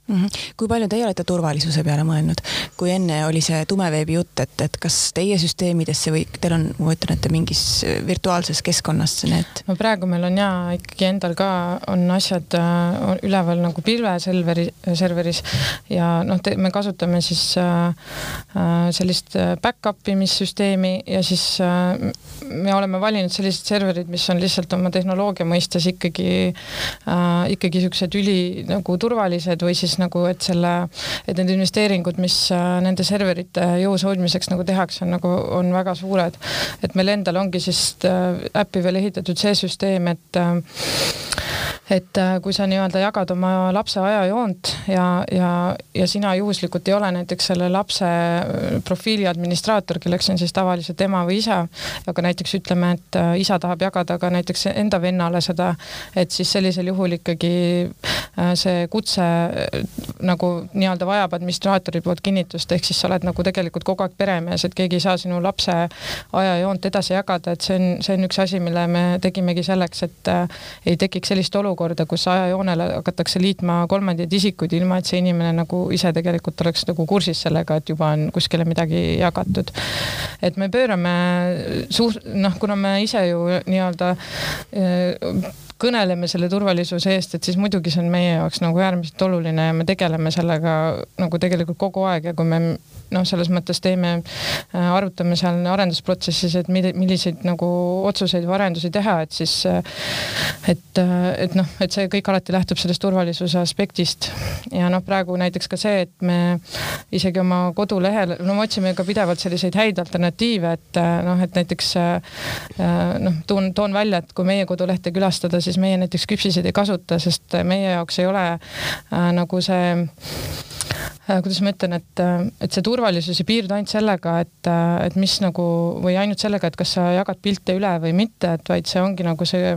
mm. -hmm. kui palju teie olete turvalisuse peale mõelnud, kui enne oli see tumeveebi jutt, et, et kas teie süsteemidesse või teil on, ma ütlen, et mingis virtuaalses keskkonnas need? no praegu meil on ja ikkagi endal ka on asjad äh, üleval nagu pilveserveri, serveris ja noh, me kasutame siis äh, äh sellist äh, back-up imissüsteemi ja siis äh, me oleme valinud sellised serverid, mis on lihtsalt oma tehnoloogia mõistes ikkagi äh,, ikkagi siuksed üli nagu turvalised või siis nagu, et selle, et need investeeringud, mis äh, nende serverite jõus hoidmiseks nagu tehakse, on nagu, on väga suured. et meil endal ongi siis äh, äppi veel ehitatud see süsteem, et äh, et äh, kui sa nii-öelda jagad oma lapse ajajoont ja, ja, ja sina juhuslikult ei ole näiteks selle lapse äh, profiili administraator, kelleks on siis tavaliselt ema või isa, aga näiteks ütleme, et isa tahab jagada ka näiteks enda vennale seda, et siis sellisel juhul ikkagi see kutse nagu nii-öelda vajab administraatori poolt kinnitust, ehk siis sa oled nagu tegelikult kogu aeg peremees, et keegi ei saa sinu lapse ajajoont edasi jagada, et see on, see on üks asi, mille me tegimegi selleks, et ei tekiks sellist olukorda, kus ajajoonele hakatakse liitma kolmandaid isikuid, ilma et see inimene nagu ise tegelikult oleks nagu kursis sellega, et juba on kuskile midagi jagatud. et me pöörame suur, noh, kuna me ise ju nii-öelda kõneleme selle turvalisuse eest, et siis muidugi see on meie jaoks nagu äärmiselt oluline ja me tegeleme sellega nagu tegelikult kogu aeg ja kui me noh, selles mõttes teeme, äh, arutame seal arendusprotsessis, et milliseid nagu otsuseid või arendusi teha, et siis et, et noh, et see kõik alati lähtub sellest turvalisuse aspektist. ja noh, praegu näiteks ka see, et me isegi oma kodulehel, no me otsime ka pidevalt selliseid häid alternatiive, et noh, et näiteks noh, toon, toon välja, et kui meie kodulehte külastada, siis meie näiteks küpsiseid ei kasuta, sest meie jaoks ei ole äh, nagu see Äh, kuidas ma ütlen, et, äh, et see turvalisus ei piirdu ainult sellega, et, äh, et mis nagu või ainult sellega, et kas sa jagad pilte üle või mitte, et vaid see ongi nagu see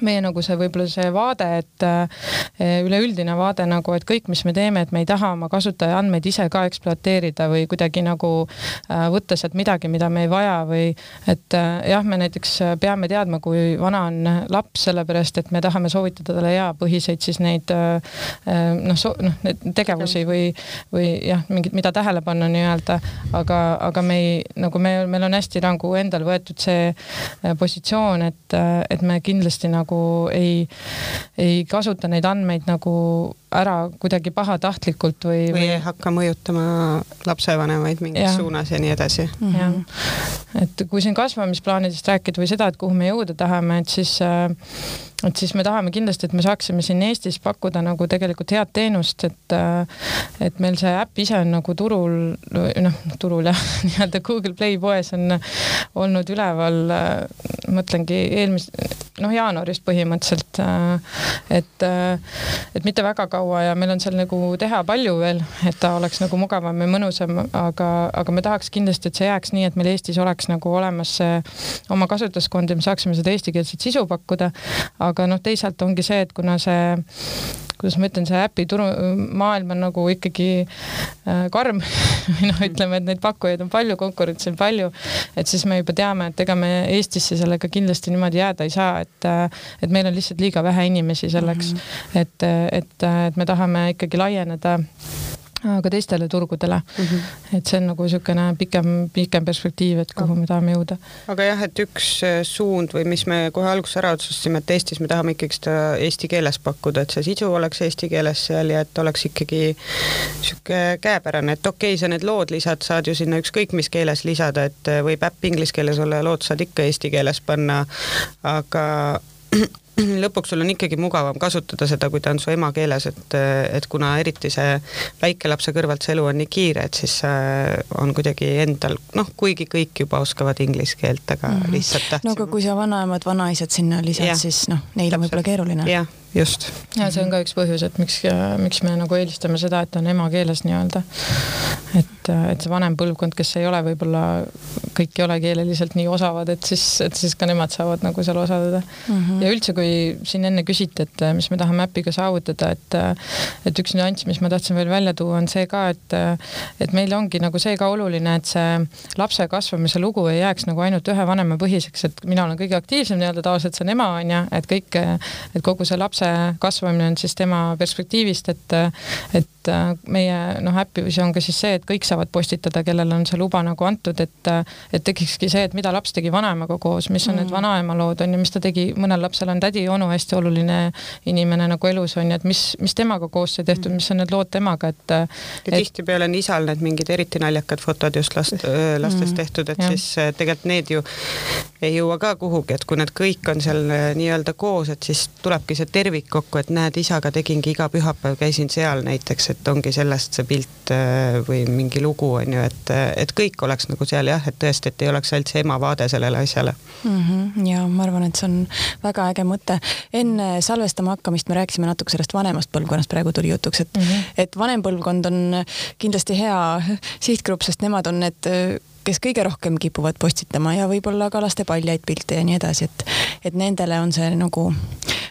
meie nagu see võib-olla see vaade, et eh, üleüldine vaade nagu, et kõik, mis me teeme, et me ei taha oma kasutaja andmeid ise ka ekspluateerida või kuidagi nagu eh, võtta sealt midagi, mida me ei vaja või et eh, jah, me näiteks peame teadma, kui vana on laps, sellepärast et me tahame soovitada talle eapõhiseid siis neid noh, noh, neid tegevusi või, või jah, mingit, mida tähele panna nii-öelda, aga, aga me ei, nagu me, meil on hästi nagu endal võetud see positsioon, et, et me kindlasti nagu nagu ei, ei kasuta neid andmeid nagu ära kuidagi pahatahtlikult või, või ei hakka mõjutama lapsevanemaid mingis ja. suunas ja nii edasi mm. -hmm. jah, et kui siin kasvamisplaanidest rääkida või seda, et kuhu me jõuda tahame, et siis äh, et siis me tahame kindlasti, et me saaksime siin Eestis pakkuda nagu tegelikult head teenust, et äh, et meil see äpp ise on nagu turul, noh, turul jah, nii-öelda Google Play poes on olnud üleval, äh, mõtlengi eelmis-, noh, jaanuarist põhimõtteliselt, et, et mitte väga kaua kaua ja meil on seal nagu teha palju veel, et ta oleks nagu mugavam ja mõnusam, aga, aga me tahaks kindlasti, et see jääks nii, et meil Eestis oleks nagu olemas see oma kasutajaskond ja me saaksime seda eestikeelset sisu pakkuda. aga noh, teisalt ongi see, et kuna see kuidas ma ütlen, see äpi turumaailm on nagu ikkagi äh, karm. Või noh, ütleme, et neid pakkujaid on palju, konkurentsi on palju, et siis me juba teame, et ega me Eestisse sellega kindlasti niimoodi jääda ei saa, et äh, et meil on lihtsalt liiga vähe inimesi selleks. Mm, -hmm. et, et, et me tahame ikkagi laieneda ka teistele turgudele mm. -hmm. et see on nagu niisugune pikem, pikem perspektiiv, et kuhu me tahame jõuda. aga jah, et üks äh, suund või mis me kohe alguses ära otsustasime, et Eestis me tahame ikkagi seda eesti keeles pakkuda, et see sisu oleks eesti keeles seal ja et oleks ikkagi niisugune käepärane, et okei okay,, sa need lood lisad, saad ju sinna ükskõik mis keeles lisada, et äh, võib äpp inglise keeles olla ja lood saad ikka eesti keeles panna, aga lõpuks sul on ikkagi mugavam kasutada seda, kui ta on su emakeeles, et, et kuna eriti see väikelapse kõrvalt see elu on nii kiire, et siis on kuidagi endal, noh, kuigi kõik juba oskavad inglise keelt, aga mm -hmm. lihtsalt tähtsam. no aga kui sa vanaemad, vanaisad sinna lisad, siis noh, neil on võib-olla keeruline. jah just. ja see on ka üks põhjus, et miks, miks me nagu eelistame seda, et on emakeeles nii-öelda. et, et see vanem põlvkond, kes ei ole võib-olla, kõik ei ole keeleliselt nii osavad, et siis, et siis ka nemad saavad nagu seal osaleda mm. -hmm. ja üldse, kui siin enne küsiti, et mis me tahame äpiga saavutada, et, et üks nüanss, mis ma tahtsin veel välja tuua, on see ka, et, et meil ongi nagu see ka oluline, et see lapse kasvamise lugu ei jääks nagu ainult ühe vanema põhiseks, et mina olen kõige aktiivsem nii-öelda tavaliselt see on ema on ju, et kõik, et kogu see lapse kasvamine on siis tema perspektiivist, et, et meie noh, äpi visioon ka siis see, et kõik saavad postitada, kellele on see luba nagu antud, et, et tekikski see, et mida laps tegi vanaemaga koos, mis on mm. need vanaema lood on ju, mis ta tegi, mõnel lapsel on tädi-onu hästi oluline inimene nagu elus on ju, et mis, mis temaga koos sai tehtud, mis on need lood temaga, et. ja tihtipeale on isal need mingid eriti naljakad fotod just last, lastest mm. tehtud, et ja. siis tegelikult need ju ei jõua ka kuhugi, et kui need kõik on seal äh, nii-öelda koos, et siis tulebki see tervik kokku, et näed, isaga tegingi iga pühapäev käisin seal näiteks, et ongi sellest see pilt äh, või mingi lugu on ju, et, et kõik oleks nagu seal jah, et tõesti, et ei oleks ainult see ema vaade sellele asjale mm. -hmm. ja ma arvan, et see on väga äge mõte. enne salvestama hakkamist me rääkisime natuke sellest vanemast põlvkonnast, praegu tuli jutuks, et mm, -hmm. et vanem põlvkond on kindlasti hea sihtgrupp, sest nemad on need kes kõige rohkem kipuvad postitama ja võib-olla ka lastepaljaid pilte ja nii edasi, et, et nendele on see nagu,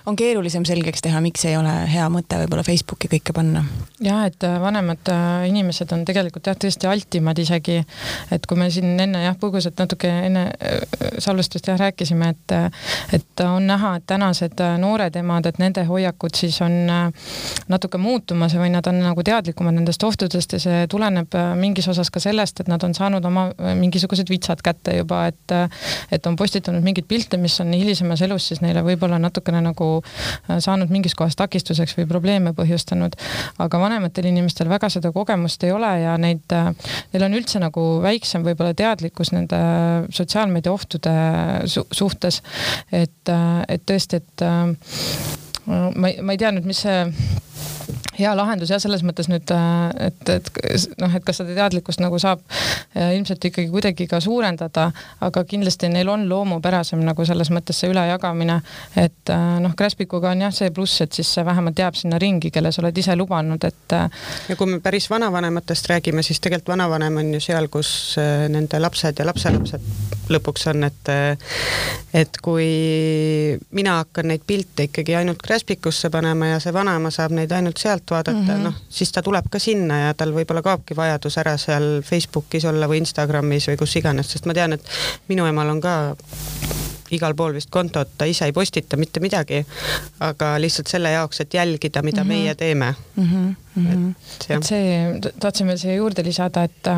on keerulisem selgeks teha, miks ei ole hea mõte võib-olla Facebooki kõike panna. ja et äh, vanemad äh, inimesed on tegelikult jah, tõesti altimad isegi, et kui me siin enne jah, põgusalt natuke enne äh, salvestust jah rääkisime, et, et on näha, et tänased noored emad, et nende hoiakud siis on natuke muutumas või nad on nagu teadlikumad nendest ohtudest ja see tuleneb mingis osas ka sellest, et nad on saanud oma mingisugused vitsad kätte juba, et et on postitanud mingeid pilte, mis on hilisemas elus siis neile võib-olla natukene nagu saanud mingis kohas takistuseks või probleeme põhjustanud. aga vanematel inimestel väga seda kogemust ei ole ja neid, äh, neil on üldse nagu väiksem võib-olla teadlikkus nende sotsiaalmeedia ohtude su suhtes. et, äh, et tõesti, et ma ei, ma ei tea nüüd, mis see hea lahendus jah, selles mõttes nüüd, äh, et, et noh, et kas seda teadlikkust nagu saab äh, ilmselt ikkagi kuidagi ka suurendada, aga kindlasti neil on loomupärasem nagu selles mõttes see ülejagamine, et äh, noh, Graspikuga on jah see pluss, et siis vähemalt jääb sinna ringi, kelle sa oled ise lubanud, et. ja kui me päris vanavanematest räägime, siis tegelikult vanavanem on ju seal, kus nende lapsed ja lapselapsed lõpuks on, et et kui mina hakkan neid pilte ikkagi ainult Graspikusse panema ja see vanaema saab neid ainult sealt vaadata mm -hmm., noh, siis ta tuleb ka sinna ja tal võib-olla kaobki vajadus ära seal Facebookis olla või Instagramis või kus iganes, sest ma tean, et minu emal on ka igal pool vist kontot, ta ise ei postita mitte midagi, aga lihtsalt selle jaoks, et jälgida, mida mm -hmm. meie teeme mm. -hmm. Mm -hmm. et, et see, tahtsin veel siia juurde lisada, et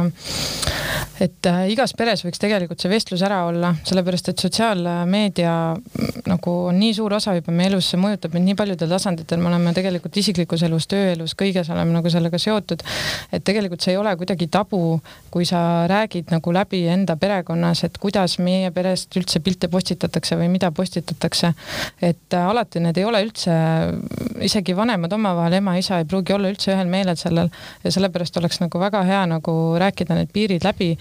et äh, igas peres võiks tegelikult see vestlus ära olla, sellepärast et sotsiaalmeedia mm, nagu on nii suur osa juba meie elus, see mõjutab meid nii paljudel tasanditel, me oleme tegelikult isiklikus elus, tööelus, kõiges oleme nagu sellega seotud. et tegelikult see ei ole kuidagi tabu, kui sa räägid nagu läbi enda perekonnas, et kuidas meie perest üldse pilte postitatakse või mida postitatakse. et äh, alati need ei ole üldse, isegi vanemad omavahel, ema-isa ei pruugi olla üldse ühel meelel sellel ja sellepärast oleks nagu väga hea nagu rääkida need piirid läbi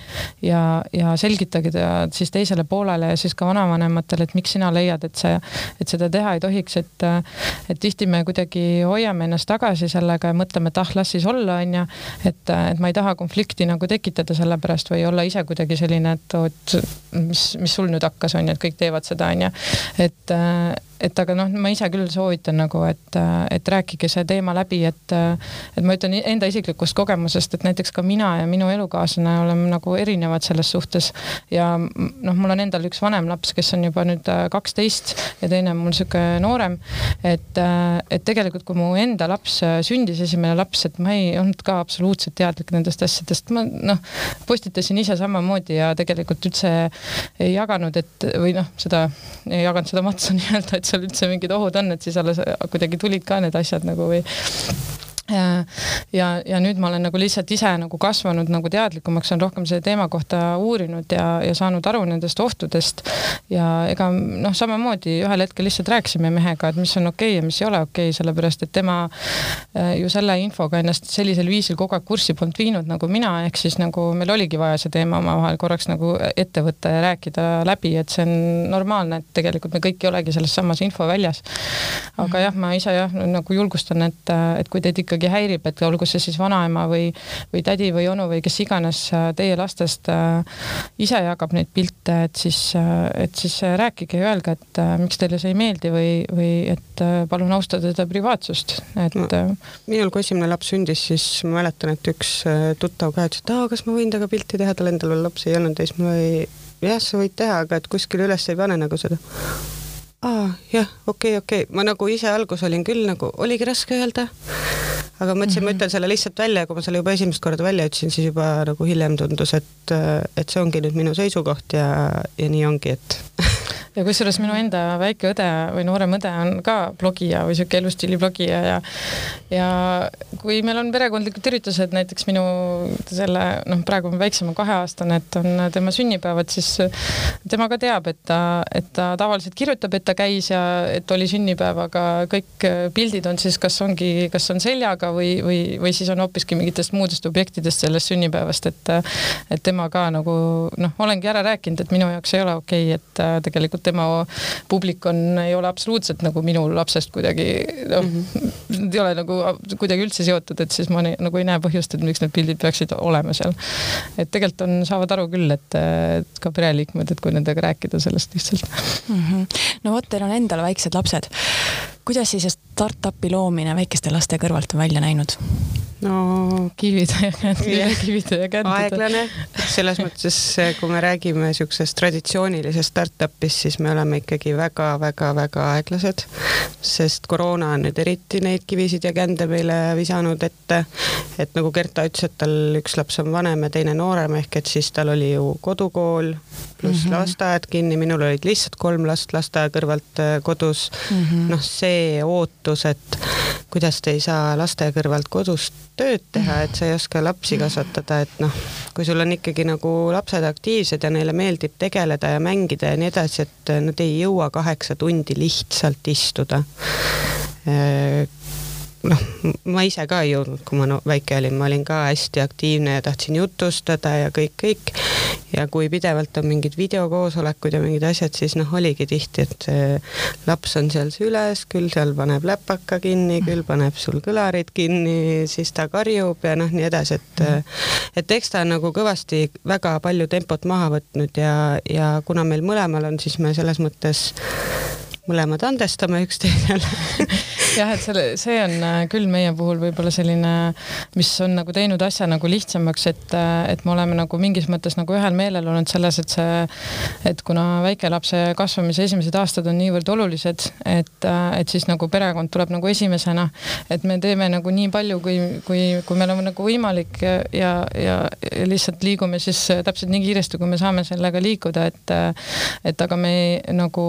ja, ja selgitage ta siis teisele poolele ja siis ka vanavanematele, et miks sina leiad, et see, et seda teha ei tohiks, et, et tihti me kuidagi hoiame ennast tagasi sellega ja mõtleme, et ah, las siis olla, onju. et, et ma ei taha konflikti nagu tekitada selle pärast või olla ise kuidagi selline, et oot, mis, mis sul nüüd hakkas, onju, et kõik teevad seda, onju. et et aga noh, ma ise küll soovitan nagu, et, et rääkige see teema läbi, et, et ma ütlen enda isiklikust kogemusest, et näiteks ka mina ja minu elukaaslane oleme nagu erinevad selles suhtes ja noh, mul on endal üks vanem laps, kes on juba nüüd äh, kaksteist ja teine on mul sihuke noorem. et, äh, et tegelikult, kui mu enda laps äh, sündis, esimene laps, et ma ei olnud ka absoluutselt teadlik nendest asjadest, ma noh, postitasin ise samamoodi ja tegelikult üldse ei jaganud, et või noh, seda ei jaganud seda matsu nii-öelda, et seal üldse mingid ohud on, et siis alles kuidagi tulid ka need asjad nagu või ja, ja nüüd ma olen nagu lihtsalt ise nagu kasvanud nagu teadlikumaks, olen rohkem selle teema kohta uurinud ja, ja saanud aru nendest ohtudest. ja ega noh, samamoodi ühel hetkel lihtsalt rääkisime mehega, et mis on okei okay ja mis ei ole okei okay,, sellepärast et tema äh, ju selle infoga ennast sellisel viisil kogu aeg kurssi polnud viinud nagu mina, ehk siis nagu meil oligi vaja see teema omavahel korraks nagu ette võtta ja rääkida läbi, et see on normaalne, et tegelikult me kõik ei olegi selles samas infoväljas. aga jah, ma ise jah, nagu julgustan, et, et kui teid ikkagi ikkagi häirib, et olgu see siis vanaema või, või tädi või onu või kes iganes äh, teie lastest äh, ise jagab neid pilte, et siis, äh, et siis rääkige ja öelge, et miks teile see ei meeldi või, või et palun austada teda privaatsust, et no,. minul, kui esimene laps sündis, siis ma mäletan, et üks tuttav ka ütles, et aa, kas ma võin temaga pilti teha, tal endal veel lapsi ei olnud ja siis ma ei, jah, sa võid teha, aga et kuskile üles ei pane nagu seda aa jah, okei okay,, okei okay., ma nagu ise alguses olin küll nagu, oligi raske öelda aga mõtlesin mm, -hmm. ma ütlen selle lihtsalt välja ja kui ma selle juba esimest korda välja ütlesin, siis juba nagu hiljem tundus, et, et see ongi nüüd minu seisukoht ja, ja nii ongi, et ja kusjuures minu enda väike õde või noorem õde on ka blogija või sihuke elustiili blogija ja ja kui meil on perekondlikud üritused, näiteks minu selle noh, praegu on väiksema kaheaastane, et on tema sünnipäevad, siis tema ka teab, et ta, et ta tavaliselt kirjutab, et ta käis ja et oli sünnipäev, aga kõik pildid on siis, kas ongi, kas on seljaga või, või, või siis on hoopiski mingitest muudest objektidest sellest sünnipäevast, et et tema ka nagu noh, olengi ära rääkinud, et minu jaoks ei ole okei okay,, et tegelikult tema publik on, ei ole absoluutselt nagu minu lapsest kuidagi noh mm -hmm., ei ole nagu kuidagi üldse seotud, et siis ma ne, nagu ei näe põhjust, et miks need pildid peaksid olema seal. et tegelikult on, saavad aru küll, et, et ka pereliikmed, et kui nendega rääkida sellest lihtsalt mm. -hmm. no vot, teil on endal väiksed lapsed. Kuidas siis startup'i loomine väikeste laste kõrvalt on välja näinud? no käntide, kivide ja käntide. aeglane, selles mõttes, kui me räägime niisugusest traditsioonilisest startup'ist, siis me oleme ikkagi väga-väga-väga aeglased, sest koroona on nüüd eriti neid kivisid ja kände meile visanud ette, et nagu Gerta ütles, et tal üks laps on vanem ja teine noorem, ehk et siis tal oli ju kodukool pluss mm -hmm. lasteaed kinni, minul olid lihtsalt kolm last lasteaia kõrvalt äh, kodus mm -hmm.. noh, see ootus, et kuidas te ei saa laste kõrvalt kodus tööd teha, et sa ei oska lapsi kasvatada, et noh, kui sul on ikkagi nagu lapsed aktiivsed ja neile meeldib tegeleda ja mängida ja nii edasi, et nad ei jõua kaheksa tundi lihtsalt istuda noh, ma ise ka ei jõudnud, kui ma no, väike olin, ma olin ka hästi aktiivne ja tahtsin jutustada ja kõik, kõik. ja kui pidevalt on mingid videokoosolekud ja mingid asjad, siis noh, oligi tihti, et laps on seal süles, küll seal paneb läpaka kinni, küll paneb sul kõlarid kinni, siis ta karjub ja noh, nii edasi, et et eks ta on nagu kõvasti väga palju tempot maha võtnud ja, ja kuna meil mõlemal on, siis me selles mõttes mõlemad andestame üksteisele jah, et selle, see on äh, küll meie puhul võib-olla selline, mis on nagu teinud asja nagu lihtsamaks, et, äh, et me oleme nagu mingis mõttes nagu ühel meelel olnud selles, et see, et kuna väikelapse kasvamise esimesed aastad on niivõrd olulised, et, äh, et siis nagu perekond tuleb nagu esimesena, et me teeme nagu nii palju, kui, kui, kui meil on nagu võimalik ja, ja, ja, ja lihtsalt liigume siis täpselt nii kiiresti, kui me saame sellega liikuda, et, et aga me nagu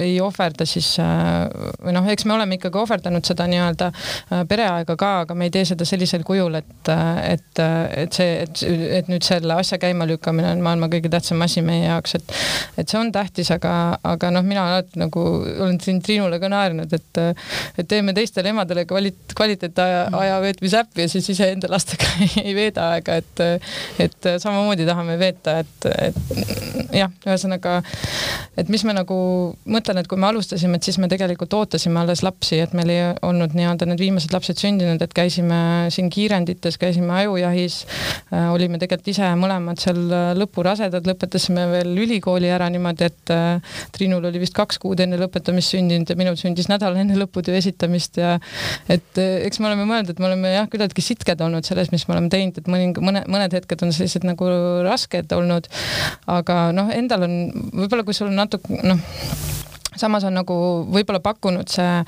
ei ohverda siis või noh, eks me oleme ikkagi ohverdanud seda nii-öelda äh, pereaega ka, aga me ei tee seda sellisel kujul, et, et, et see, et, et nüüd selle asja käima lükkamine on maailma kõige tähtsam asi meie jaoks, et et see on tähtis, aga, aga noh, mina alati nagu olen siin Triinule ka naernud, et et teeme teistele emadele kvalit-, kvaliteetaja, aja veetmise äppi ja siis iseenda lastega ei veeda aega, et et samamoodi tahame veeta, et, et jah, ühesõnaga, et mis me nagu mõtlen, et kui me alustasime, et siis me tegelikult ootasime alles lapsi, et meil ei olnud nii-öelda need viimased lapsed sündinud, et käisime siin kiirendites, käisime ajujahis äh,, olime tegelikult ise mõlemad seal lõpurasedad, lõpetasime veel ülikooli ära niimoodi, et äh, Triinul oli vist kaks kuud enne lõpetamist sündinud ja minul sündis nädal enne lõputöö esitamist ja et äh, eks me oleme mõelnud, et me oleme jah, küllaltki sitked olnud selles, mis me oleme teinud, et mõning-, mõne, mõned hetked on sellised nagu rasked olnud, aga noh, endal on võib-olla, kui sul on natuke noh, samas on nagu võib-olla pakkunud see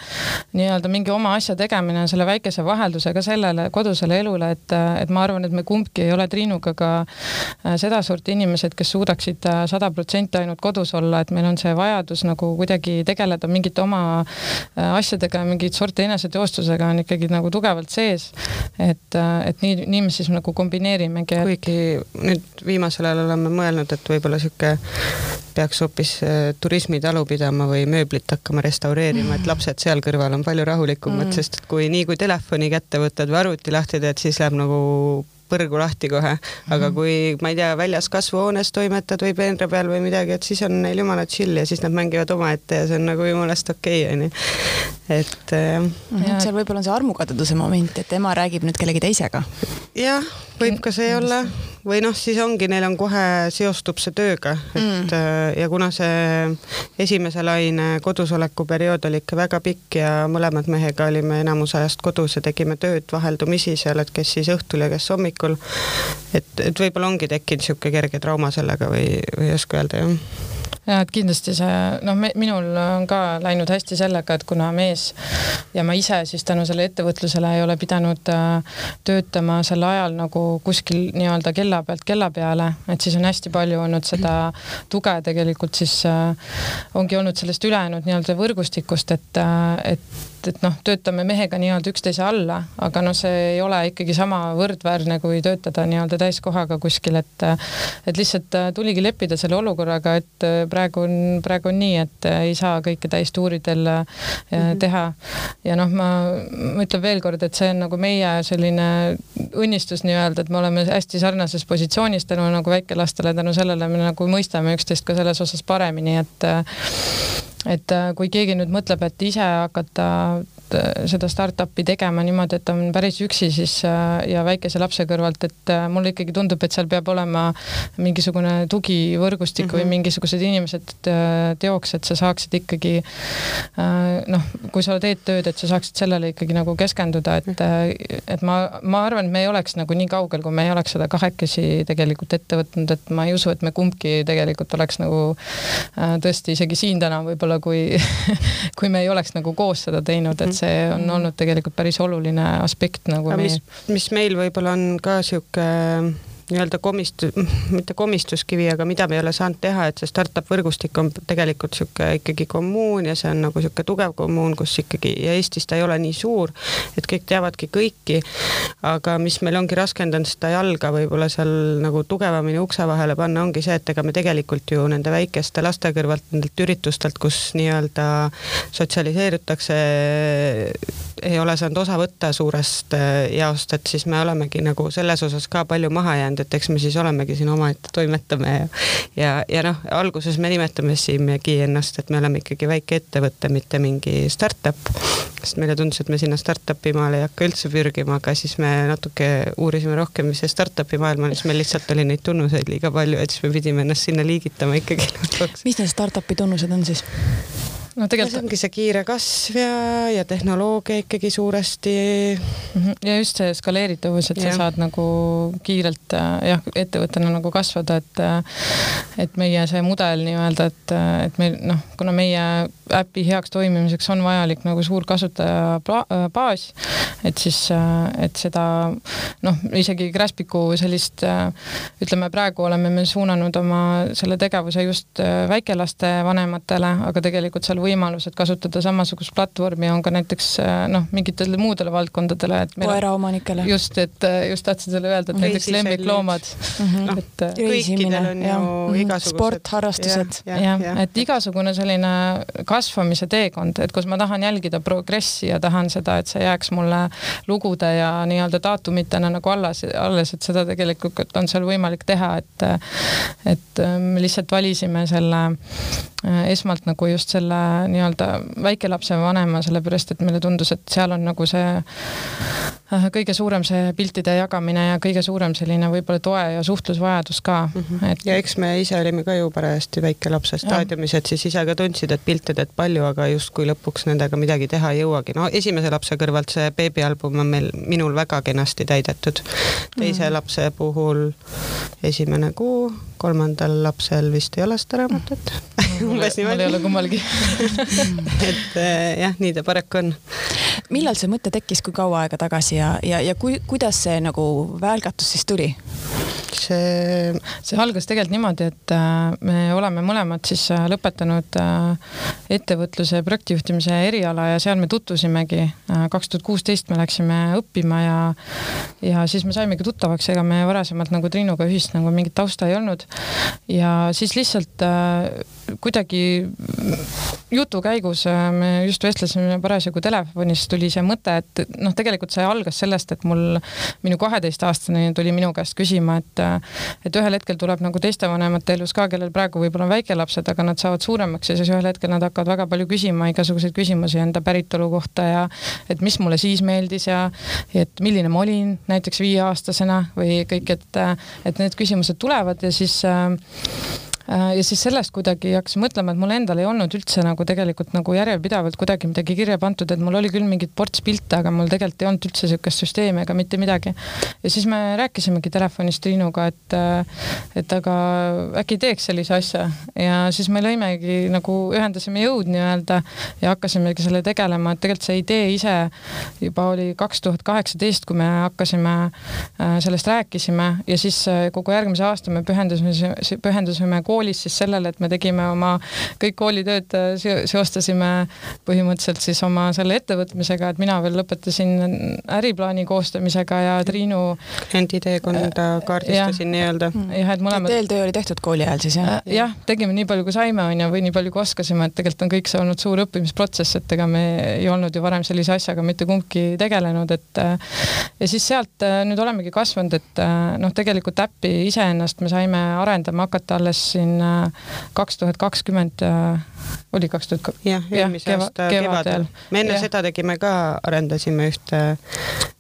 nii-öelda mingi oma asja tegemine selle väikese vaheldusega sellele kodusele elule, et, et ma arvan, et me kumbki ei ole Triinuga ka äh, sedasorti inimesed, kes suudaksid äh, sada protsenti ainult kodus olla, et meil on see vajadus nagu kuidagi tegeleda mingite oma äh, asjadega ja mingit sorti eneseteostusega on ikkagi nagu tugevalt sees. et, et nii, nii me siis nagu kombineerimegi. kuigi nüüd viimasel ajal oleme mõelnud, et võib-olla sihuke peaks hoopis turismitalu pidama või või mööblit hakkama restaureerima, et lapsed seal kõrval on palju rahulikumad mm., sest et kui nii kui telefoni kätte võtad või arvuti lahti teed, siis läheb nagu põrgu lahti kohe, aga mhm. kui ma ei tea, väljas kasvuhoones toimetad või peenra peal või midagi, et siis on neil jumala chill ja siis nad mängivad omaette ja see on nagu jumalast okei okay,, onju. et äh,. seal võib-olla on see armukadeduse moment, et ema räägib nüüd kellegi teisega. jah, võib ka see olla või noh, siis ongi, neil on kohe, seostub see tööga, et mm. Äh, ja kuna see esimese laine kodusoleku periood oli ikka väga pikk ja mõlemad mehega olime enamus ajast kodus ja tegime tööd vaheldumisi seal, et kes siis õhtul ja kes hommikul. et, et võib-olla ongi tekkinud niisugune kerge trauma sellega või, või ei oska öelda jah ja et kindlasti see noh, minul on ka läinud hästi sellega, et kuna mees ja ma ise siis tänu sellele ettevõtlusele ei ole pidanud äh, töötama sel ajal nagu kuskil nii-öelda kella pealt kella peale, et siis on hästi palju olnud seda tuge tegelikult siis äh, ongi olnud sellest ülejäänud nii-öelda võrgustikust, et, äh, et et noh, töötame mehega nii-öelda üksteise alla, aga noh, see ei ole ikkagi sama võrdväärne kui töötada nii-öelda täiskohaga kuskil, et et lihtsalt tuligi leppida selle olukorraga, et praegu on, praegu on nii, et äh, ei saa kõike täistuuridel mm -hmm. teha. ja noh, ma, ma ütlen veel kord, et see on nagu meie selline õnnistus nii-öelda, et me oleme hästi sarnases positsioonis tänu nagu väikelastele, tänu sellele me nagu mõistame üksteist ka selles osas paremini, et et kui keegi nüüd mõtleb, et ise hakata Äh, seda startup'i tegema niimoodi, et on päris üksi siis äh, ja väikese lapse kõrvalt, et äh, mulle ikkagi tundub, et seal peab olema mingisugune tugivõrgustik mm -hmm. või mhm. mingisugused inimesed teoks, et sa saaksid ikkagi noh, kui sa teed tööd, et sa saaksid sellele ikkagi nagu keskenduda, et, et ma, ma arvan, et me ei oleks nagu nii kaugel, kui me ei oleks seda kahekesi tegelikult ette võtnud, et ma ei usu, et me kumbki tegelikult oleks nagu tõesti isegi siin täna võib-olla, kui kui me ei oleks nagu koos seda teinud, et see on olnud tegelikult päris oluline aspekt nagu. mis, mis meil võib-olla on ka sihuke nii-öelda komistu-, mitte komistuskivi, aga mida me ei ole saanud teha, et see startup võrgustik on tegelikult niisugune ikkagi kommuun ja see on nagu niisugune tugev kommuun, kus ikkagi ja Eestis ta ei ole nii suur, et kõik teavadki kõiki. aga mis meil ongi raskendanud seda jalga võib-olla seal nagu tugevamini ukse vahele panna, ongi see, et ega me tegelikult ju nende väikeste laste kõrvalt, nendelt üritustelt, kus nii-öelda sotsialiseerutakse, ei ole saanud osa võtta suurest äh, jaost, et siis me olemegi nagu selles osas ka palju maha jäänud mõelnud, et eks me siis olemegi siin omaette toimetame ja ja, ja noh, alguses me nimetamegi ennast, et me oleme ikkagi väike ettevõte, mitte mingi startup. sest meile tundus, et me sinna startup'i maale ei hakka üldse pürgima, aga siis me natuke uurisime rohkem, mis see startup'i maailm on, siis meil lihtsalt oli neid tunnuseid liiga palju, et siis me pidime ennast sinna liigitama ikkagi. mis need startup'i tunnused on siis? No tegelikult ongi see kiire kasv ja, ja tehnoloogia ikkagi suuresti. Mhm. ja just see skaleeritavus, et ja. sa saad nagu kiirelt äh, jah, ettevõttena nagu kasvada, et äh, et meie see mudel nii-öelda, et, äh, et meil noh, kuna meie äpi heaks toimimiseks on vajalik nagu suur kasutajabaas, et siis, et seda noh, isegi Graspiku sellist ütleme, praegu oleme me suunanud oma selle tegevuse just väikelaste vanematele, aga tegelikult seal võimalused kasutada samasugust platvormi on ka näiteks äh, noh, mingitele muudele valdkondadele, et koeraomanikele. just, et äh, just tahtsin selle öelda, et näiteks lemmikloomad mm. -hmm. No, et äh, kõikidel on ju mhm. igasugused. sport, harrastused. jah, et igasugune selline kasvamise teekond, et kus ma tahan jälgida progressi ja tahan seda, et see jääks mulle lugude ja nii-öelda daatumitena nagu alles, alles, et seda tegelikult on seal võimalik teha, et et me lihtsalt valisime selle esmalt nagu just selle nii-öelda väikelapse vanema, sellepärast et meile tundus, et seal on nagu see kõige suurem see piltide jagamine ja kõige suurem selline võib-olla toe ja suhtlusvajadus ka mm. -hmm. Et... ja eks me ise olime ka ju parajasti väikelapse staadiumis, et siis ise ka tundsid, et pilte teed palju, aga justkui lõpuks nendega midagi teha ei jõuagi. no esimese lapse kõrvalt see beebialbum on meil, minul väga kenasti täidetud. teise mm -hmm. lapse puhul esimene kuu, kolmandal lapsel vist ei ole seda raamatut umbes niimoodi. mul ei ole kummalgi et eh, jah, nii ta paraku on. millal see mõte tekkis, kui kaua aega tagasi ja, ja, ja kui, kuidas see nagu välgatus siis tuli? see, see algas tegelikult niimoodi, et äh, me oleme mõlemad siis äh, lõpetanud äh, ettevõtluse projektijuhtimise eriala ja seal me tutvusimegi. kaks tuhat kuusteist me läksime õppima ja, ja siis me saimegi tuttavaks, ega me varasemalt nagu Triinuga ühist nagu mingit tausta ei olnud. ja siis lihtsalt kuidagi jutu käigus me just vestlesime parasjagu telefonis, tuli see mõte, et noh, tegelikult see algas sellest, et mul minu kaheteistaastane tuli minu käest küsima, et et ühel hetkel tuleb nagu teiste vanemate elus ka, kellel praegu võib-olla on väikelapsed, aga nad saavad suuremaks ja siis ühel hetkel nad hakkavad väga palju küsima igasuguseid küsimusi enda päritolu kohta ja et mis mulle siis meeldis ja et milline ma olin näiteks viieaastasena või kõik, et, et need küsimused tulevad ja siis äh, Äh, ja siis sellest kuidagi hakkasin mõtlema, et mul endal ei olnud üldse nagu tegelikult nagu järjepidevalt kuidagi midagi kirja pandud, et mul oli küll mingid ports pilte, aga mul tegelikult ei olnud üldse niisugust süsteemi ega mitte midagi. ja siis me rääkisimegi telefonis Triinuga, et, äh, et aga äkki teeks sellise asja. Ja siis me lõimegi nagu ühendasime jõud nii-öelda ja hakkasimegi selle tegelema, et tegelikult see idee ise juba oli kaks tuhat kaheksateist, kui me hakkasime äh, sellest rääkisime. Ja siis kogu järgmise aasta me pühendusime, pühendusime koos koolis siis sellele, et me tegime oma kõik koolitööd, äh, seostasime põhimõtteliselt siis oma selle ettevõtmisega, et mina veel lõpetasin äriplaani koostamisega ja Triinu. klienditeekonda äh, kaardistasin nii-öelda. Mm. jah, et mõlemad. eeltöö oli tehtud kooli ajal siis jah? Äh, jah, tegime nii palju, kui saime, on ju, või nii palju, kui oskasime, et tegelikult on kõik see olnud suur õppimisprotsess, et ega me ei olnud ju varem sellise asjaga mitte kumbki tegelenud, et ja siis sealt nüüd olemegi kasvanud, et noh, tegelikult äppi iseennast me saime arendama hakata alles siin siin äh, kaks tuhat kakskümmend, äh, oli kaks tuhat jah, eelmise aasta kevadel. me enne ja. seda tegime ka, arendasime ühte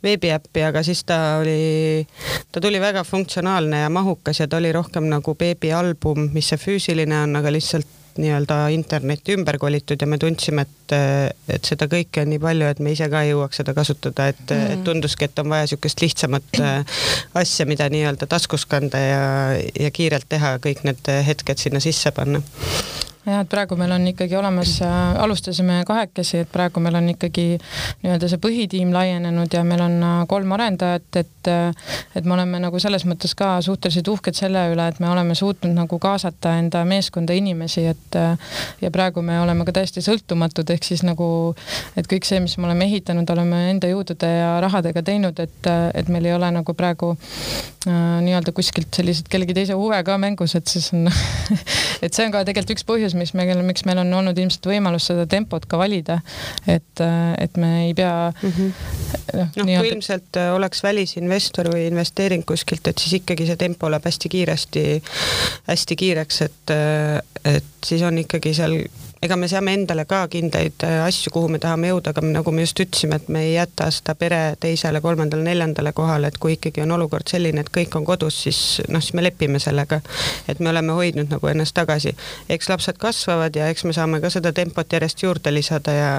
veebiäppi, aga siis ta oli, ta tuli väga funktsionaalne ja mahukas ja ta oli rohkem nagu beebialbum, mis see füüsiline on, aga lihtsalt nii-öelda internetti ümber kolitud ja me tundsime, et, et seda kõike on nii palju, et me ise ka ei jõuaks seda kasutada, et mm., et tunduski, et on vaja niisugust lihtsamat äh, asja, mida nii-öelda taskus kanda ja, ja kiirelt teha, kõik need hetked sinna sisse panna jah, et praegu meil on ikkagi olemas, äh, alustasime kahekesi, et praegu meil on ikkagi nii-öelda see põhitiim laienenud ja meil on äh, kolm arendajat, et äh, et me oleme nagu selles mõttes ka suhteliselt uhked selle üle, et me oleme suutnud nagu kaasata enda meeskonda inimesi, et ja praegu me oleme ka täiesti sõltumatud, ehk siis nagu et kõik see, mis me oleme ehitanud, oleme enda jõudude ja rahadega teinud, et, et meil ei ole nagu praegu äh, nii-öelda kuskilt selliseid kellegi teise huve ka mängus, et siis on et see on ka tegelikult üks põhjus, mis meil, miks meil on olnud ilmselt võimalus seda tempot ka valida. et, et me ei pea mm. -hmm. noh, kui ilmselt äh, oleks välisinvestor või investeering kuskilt, et siis ikkagi see tempo läheb hästi kiiresti, hästi kiireks, et, äh, et siis on ikkagi seal ega me seame endale ka kindlaid äh, asju, kuhu me tahame jõuda, aga nagu me just ütlesime, et me ei jäta seda pere teisele, kolmandale, neljandale kohale, et kui ikkagi on olukord selline, et kõik on kodus, siis noh, siis me lepime sellega. et me oleme hoidnud nagu ennast tagasi. eks lapsed kasvavad ja eks me saame ka seda tempot järjest juurde lisada ja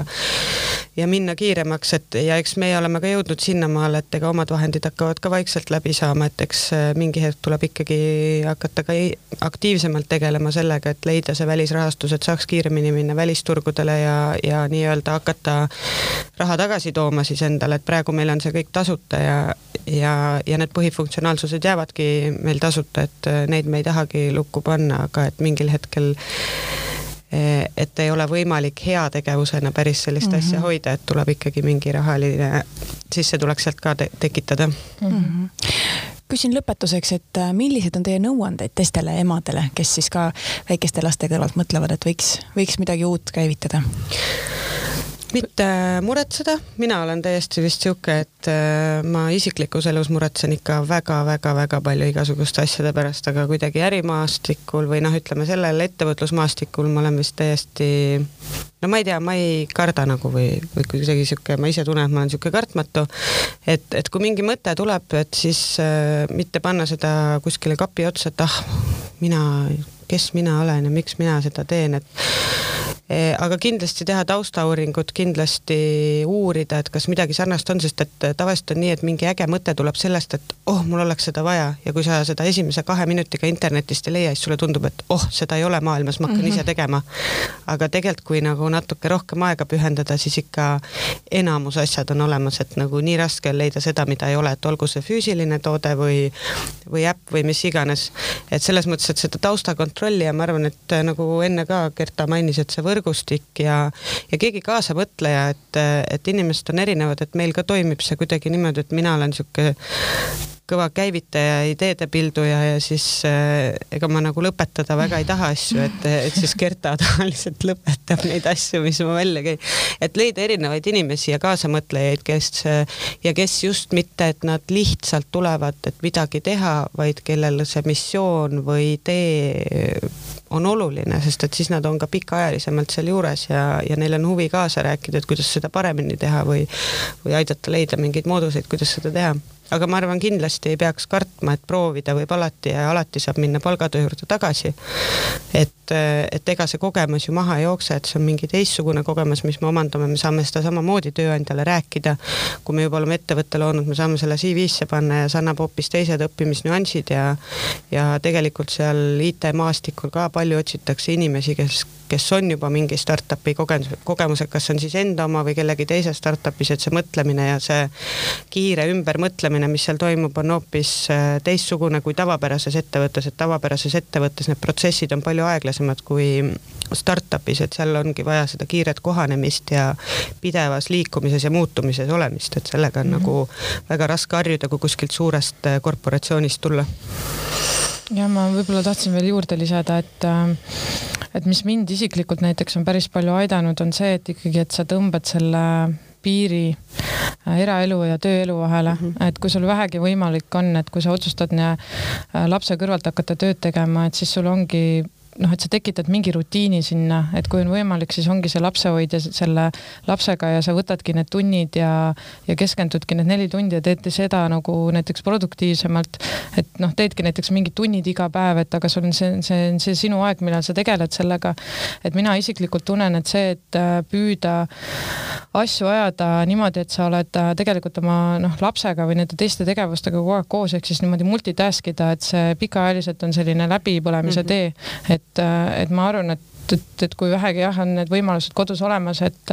ja minna kiiremaks, et ja eks meie oleme ka jõudnud sinnamaale, et ega omad vahendid hakkavad ka vaikselt läbi saama, et eks äh, mingi hetk tuleb ikkagi hakata ka aktiivsemalt tegelema sellega, et leida see välisrahastus, et saaks kiiremini minna välisturgudele ja, ja nii-öelda hakata raha tagasi tooma siis endale, et praegu meil on see kõik tasuta ja, ja, ja need põhifunktsionaalsused jäävadki meil tasuta, et äh, neid me ei tahagi lukku panna, aga et mingil hetkel äh, et ei ole võimalik heategevusena päris sellist mm -hmm. asja hoida, et tuleb ikkagi mingi rahaline sissetulek sealt ka te tekitada mm. -hmm küsin lõpetuseks, et äh, millised on teie nõuanded teistele emadele, kes siis ka väikeste laste kõrvalt mõtlevad, et võiks, võiks midagi uut käivitada? Mitte muretseda, mina olen täiesti vist sihuke, et äh, ma isiklikus elus muretsen ikka väga-väga-väga palju igasuguste asjade pärast, aga kuidagi ärimaastikul või noh, ütleme sellel ettevõtlusmaastikul ma olen vist täiesti no ma ei tea, ma ei karda nagu või, või kuidagi sihuke, ma ise tunnen, et ma olen sihuke kartmatu. et, et kui mingi mõte tuleb, et siis äh, mitte panna seda kuskile kapi otsa, et ah, mina, kes mina olen ja miks mina seda teen, et aga kindlasti teha taustauuringut, kindlasti uurida, et kas midagi sarnast on, sest et tavaliselt on nii, et mingi äge mõte tuleb sellest, et oh, mul oleks seda vaja ja kui sa seda esimese kahe minutiga internetist ei leia, siis sulle tundub, et oh, seda ei ole maailmas, ma hakkan mm -hmm. ise tegema. aga tegelikult, kui nagu natuke rohkem aega pühendada, siis ikka enamus asjad on olemas, et nagu nii raske on leida seda, mida ei ole, et olgu see füüsiline toode või, või äpp või mis iganes. et selles mõttes, et seda taustakontrolli ja ma arvan, et nagu enne ka Kerta mainis, et see võrk võrgustik ja, ja keegi kaasamõtleja, et, et inimesed on erinevad, et meil ka toimib see kuidagi niimoodi, et mina olen niisugune kõva käivitaja, ideede pilduja ja siis äh, ega ma nagu lõpetada väga ei taha asju, et, et siis Kerta tavaliselt lõpetab neid asju, mis ma välja käin. et leida erinevaid inimesi ja kaasamõtlejaid, kes ja kes just mitte, et nad lihtsalt tulevad, et midagi teha, vaid kellel see missioon või idee on oluline, sest et siis nad on ka pikaajalisemalt sealjuures ja, ja neil on huvi kaasa rääkida, et kuidas seda paremini teha või, või aidata leida mingeid mooduseid, kuidas seda teha aga ma arvan, kindlasti ei peaks kartma, et proovida võib alati ja alati saab minna palgatöö juurde tagasi. et, et ega see kogemus ju maha ei jookse, et see on mingi teistsugune kogemus, mis me omandame, me saame seda samamoodi tööandjale rääkida. kui me juba oleme ettevõtte loonud, me saame selle CV-sse panna ja see annab hoopis teised õppimisnüansid ja ja tegelikult seal IT-maastikul ka palju otsitakse inimesi, kes kes on juba mingi startup'i kogemus, kogemused, kas see on siis enda oma või kellegi teise startup'is, et see mõtlemine ja see kiire ümbermõtlemine, mis seal toimub, on hoopis äh, teistsugune kui tavapärases ettevõttes, et tavapärases ettevõttes need protsessid on palju aeglasemad kui startup'is, et seal ongi vaja seda kiiret kohanemist ja pidevas liikumises ja muutumises olemist, et sellega on mm -hmm. nagu väga raske harjuda, kui kuskilt suurest äh, korporatsioonist tulla ja ma võib-olla tahtsin veel juurde lisada, et äh, et mis mind isiklikult näiteks on päris palju aidanud, on see, et ikkagi, et sa tõmbad selle piiri äh, eraelu ja tööelu vahele mm, -hmm. et kui sul vähegi võimalik on, et kui sa otsustad äh, lapse kõrvalt hakata tööd tegema, et siis sul ongi noh, et sa tekitad mingi rutiini sinna, et kui on võimalik, siis ongi see lapsehoidja selle lapsega ja sa võtadki need tunnid ja, ja keskendudki need neli tundi ja teete seda nagu näiteks produktiivsemalt. et noh, teedki näiteks mingid tunnid iga päev, et aga sul on see, see on see sinu aeg, millal sa tegeled sellega. et mina isiklikult tunnen, et see, et äh, püüda asju ajada niimoodi, et sa oled äh, tegelikult oma noh, lapsega või nende teiste tegevustega kogu aeg koos, ehk siis niimoodi multitask ida, et see pikaajaliselt on selline läbipõlemise mm -hmm. tee, et et, ma arvan, et et, et kui vähegi jah, on need võimalused kodus olemas, et,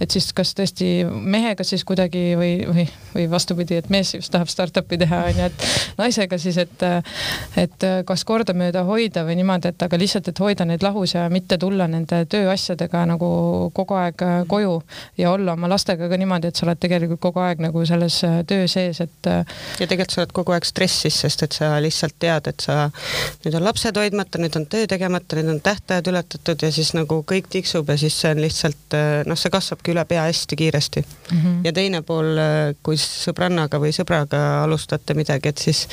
et siis kas tõesti mehega siis kuidagi või, või, või vastupidi, et mees just tahab startup'i teha, onju, et naisega siis, et, et kas kordamööda hoida või niimoodi, et aga lihtsalt, et hoida neid lahus ja mitte tulla nende tööasjadega nagu kogu aeg koju ja olla oma lastega ka niimoodi, et sa oled tegelikult kogu aeg nagu selles töö sees, et. ja tegelikult sa oled kogu aeg stressis, sest et sa lihtsalt tead, et sa, nüüd on lapsed hoidmata, nüüd on töö tegemata, nüüd on tähtajad ületatud tehtud ja siis nagu kõik tiksub ja siis see on lihtsalt äh, noh, see kasvabki üle pea hästi kiiresti mm. -hmm. ja teine pool, äh, kui sõbrannaga või sõbraga alustate midagi, et siis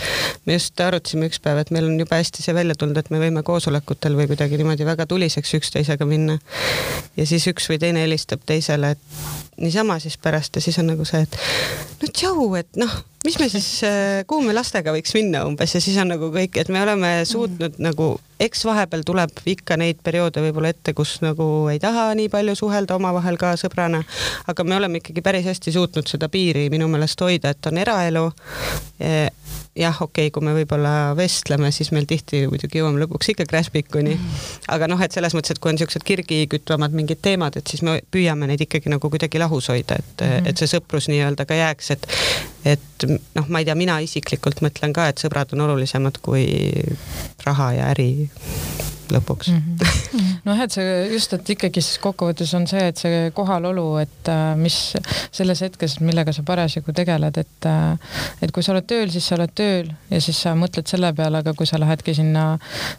me just arutasime üks päev, et meil on jube hästi see välja tulnud, et me võime koosolekutel või kuidagi niimoodi väga tuliseks üksteisega minna. ja siis üks või teine helistab teisele, et niisama siis pärast ja siis on nagu see, et no tšau, et noh, mis me siis, äh, kuhu me lastega võiks minna umbes ja siis on nagu kõik, et me oleme suutnud mm. nagu, eks vahepeal tuleb ikka neid perioode võib-olla ette, kus nagu ei taha nii palju suhelda omavahel ka sõbrana, aga me oleme ikkagi päris hästi suutnud seda piiri minu meelest hoida, et on eraelu jah, okei okay,, kui me võib-olla vestleme, siis meil tihti muidugi jõuame lõpuks ikka mm.. aga noh, et selles mõttes, et kui on niisugused kirgikütvamad mingid teemad, et siis me püüame neid ikkagi nagu kuidagi lahus hoida, et mm, -hmm. et see sõprus nii-öelda ka jääks, et et noh, ma ei tea, mina isiklikult mõtlen ka, et sõbrad on olulisemad kui raha ja äri lõpuks mm. -hmm. noh, et see just, et ikkagi siis kokkuvõttes on see, et see kohalolu, et äh, mis selles hetkes, millega sa parasjagu tegeled, et äh, et kui sa oled tööl, siis sa oled tööl ja siis sa mõtled selle peale, aga kui sa lähedki sinna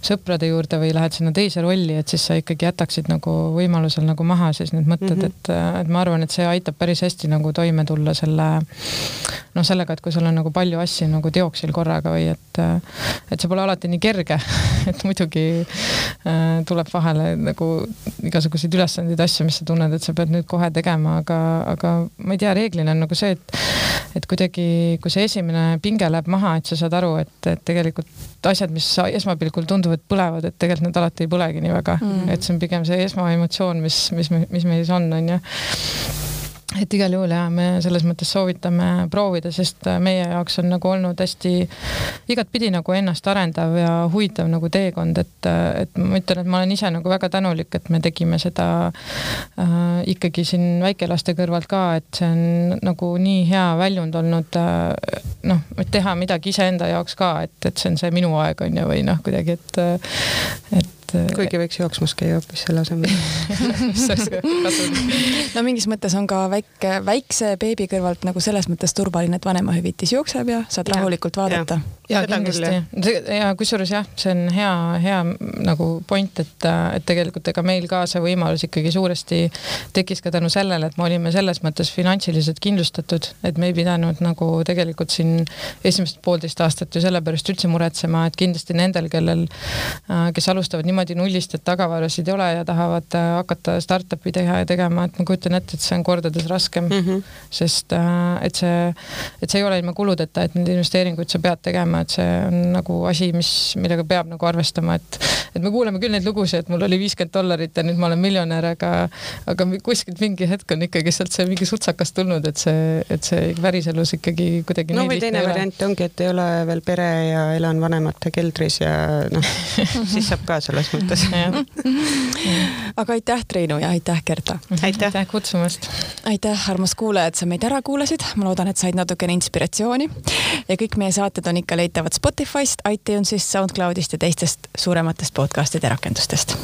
sõprade juurde või lähed sinna teise rolli, et siis sa ikkagi jätaksid nagu võimalusel nagu maha siis need mõtted mm, -hmm. et, et ma arvan, et see aitab päris hästi nagu toime tulla selle noh, sellega, et kui sul on nagu palju asju nagu teoksil korraga või et, et see pole alati nii kerge et muidugi äh, tuleb vahele nagu igasuguseid ülesandeid, asju, mis sa tunned, et sa pead nüüd kohe tegema, aga, aga ma ei tea, reeglina on nagu see, et et kuidagi, kui see esimene pinge läheb maha, et sa saad aru, et, et tegelikult asjad, mis esmapilgul tunduvad põlevad, et tegelikult need alati ei põlegi nii väga mm., et see on pigem see esmaemotsioon, mis, mis, mis meis on, onju et igal juhul ja me selles mõttes soovitame proovida, sest meie jaoks on nagu olnud hästi igatpidi nagu ennast arendav ja huvitav nagu teekond, et, et ma ütlen, et ma olen ise nagu väga tänulik, et me tegime seda äh, ikkagi siin väikelaste kõrvalt ka, et see on nagu nii hea väljund olnud äh, noh, teha midagi iseenda jaoks ka, et, et see on see minu aeg on ju, või noh, kuidagi, et, et et. kuigi võiks jooksmas käia hoopis selle asemel. No mingis mõttes on ka väike, väikse beebi kõrvalt nagu selles mõttes turvaline, et vanemahüvitis jookseb ja saad ja, rahulikult vaadata. ja kindlasti. ja kusjuures jah, see on hea, hea nagu point, et, et tegelikult ega meil ka see võimalus ikkagi suuresti tekkis ka tänu sellele, et me olime selles mõttes finantsiliselt kindlustatud, et me ei pidanud nagu tegelikult siin esimesed poolteist aastat ju selle pärast üldse muretsema, et kindlasti nendel, kellel, kes alustavad niimoodi niimoodi nullist, et tagavarasid ei ole ja tahavad äh, hakata startup'i teha ja tegema, et ma kujutan ette, et see on kordades raskem. Mm, -hmm. sest äh, et see, et see ei ole ilma kuludeta, et neid investeeringuid sa pead tegema, et see on nagu asi, mis, millega peab nagu arvestama, et et me kuuleme küll neid lugusid, et mul oli viiskümmend dollarit ja nüüd ma olen miljonär, aga aga kuskilt mingi hetk on ikkagi sealt see mingi sutsakas tulnud, et see, et see päriselus ikkagi kuidagi no või teine variant ongi, et ei ole veel pere ja elan vanemate keldris ja noh siis saab ka selles mõttes aga aitäh, Triinu ja aitäh, Kerta. aitäh, aitäh kutsumast. aitäh, armas kuulaja, et sa meid ära kuulasid. ma loodan, et said natukene inspiratsiooni ja kõik meie saated on ikka leitavad Spotify'st, iTunes'ist, SoundCloud'ist ja teistest suurematest podcast'ide rakendustest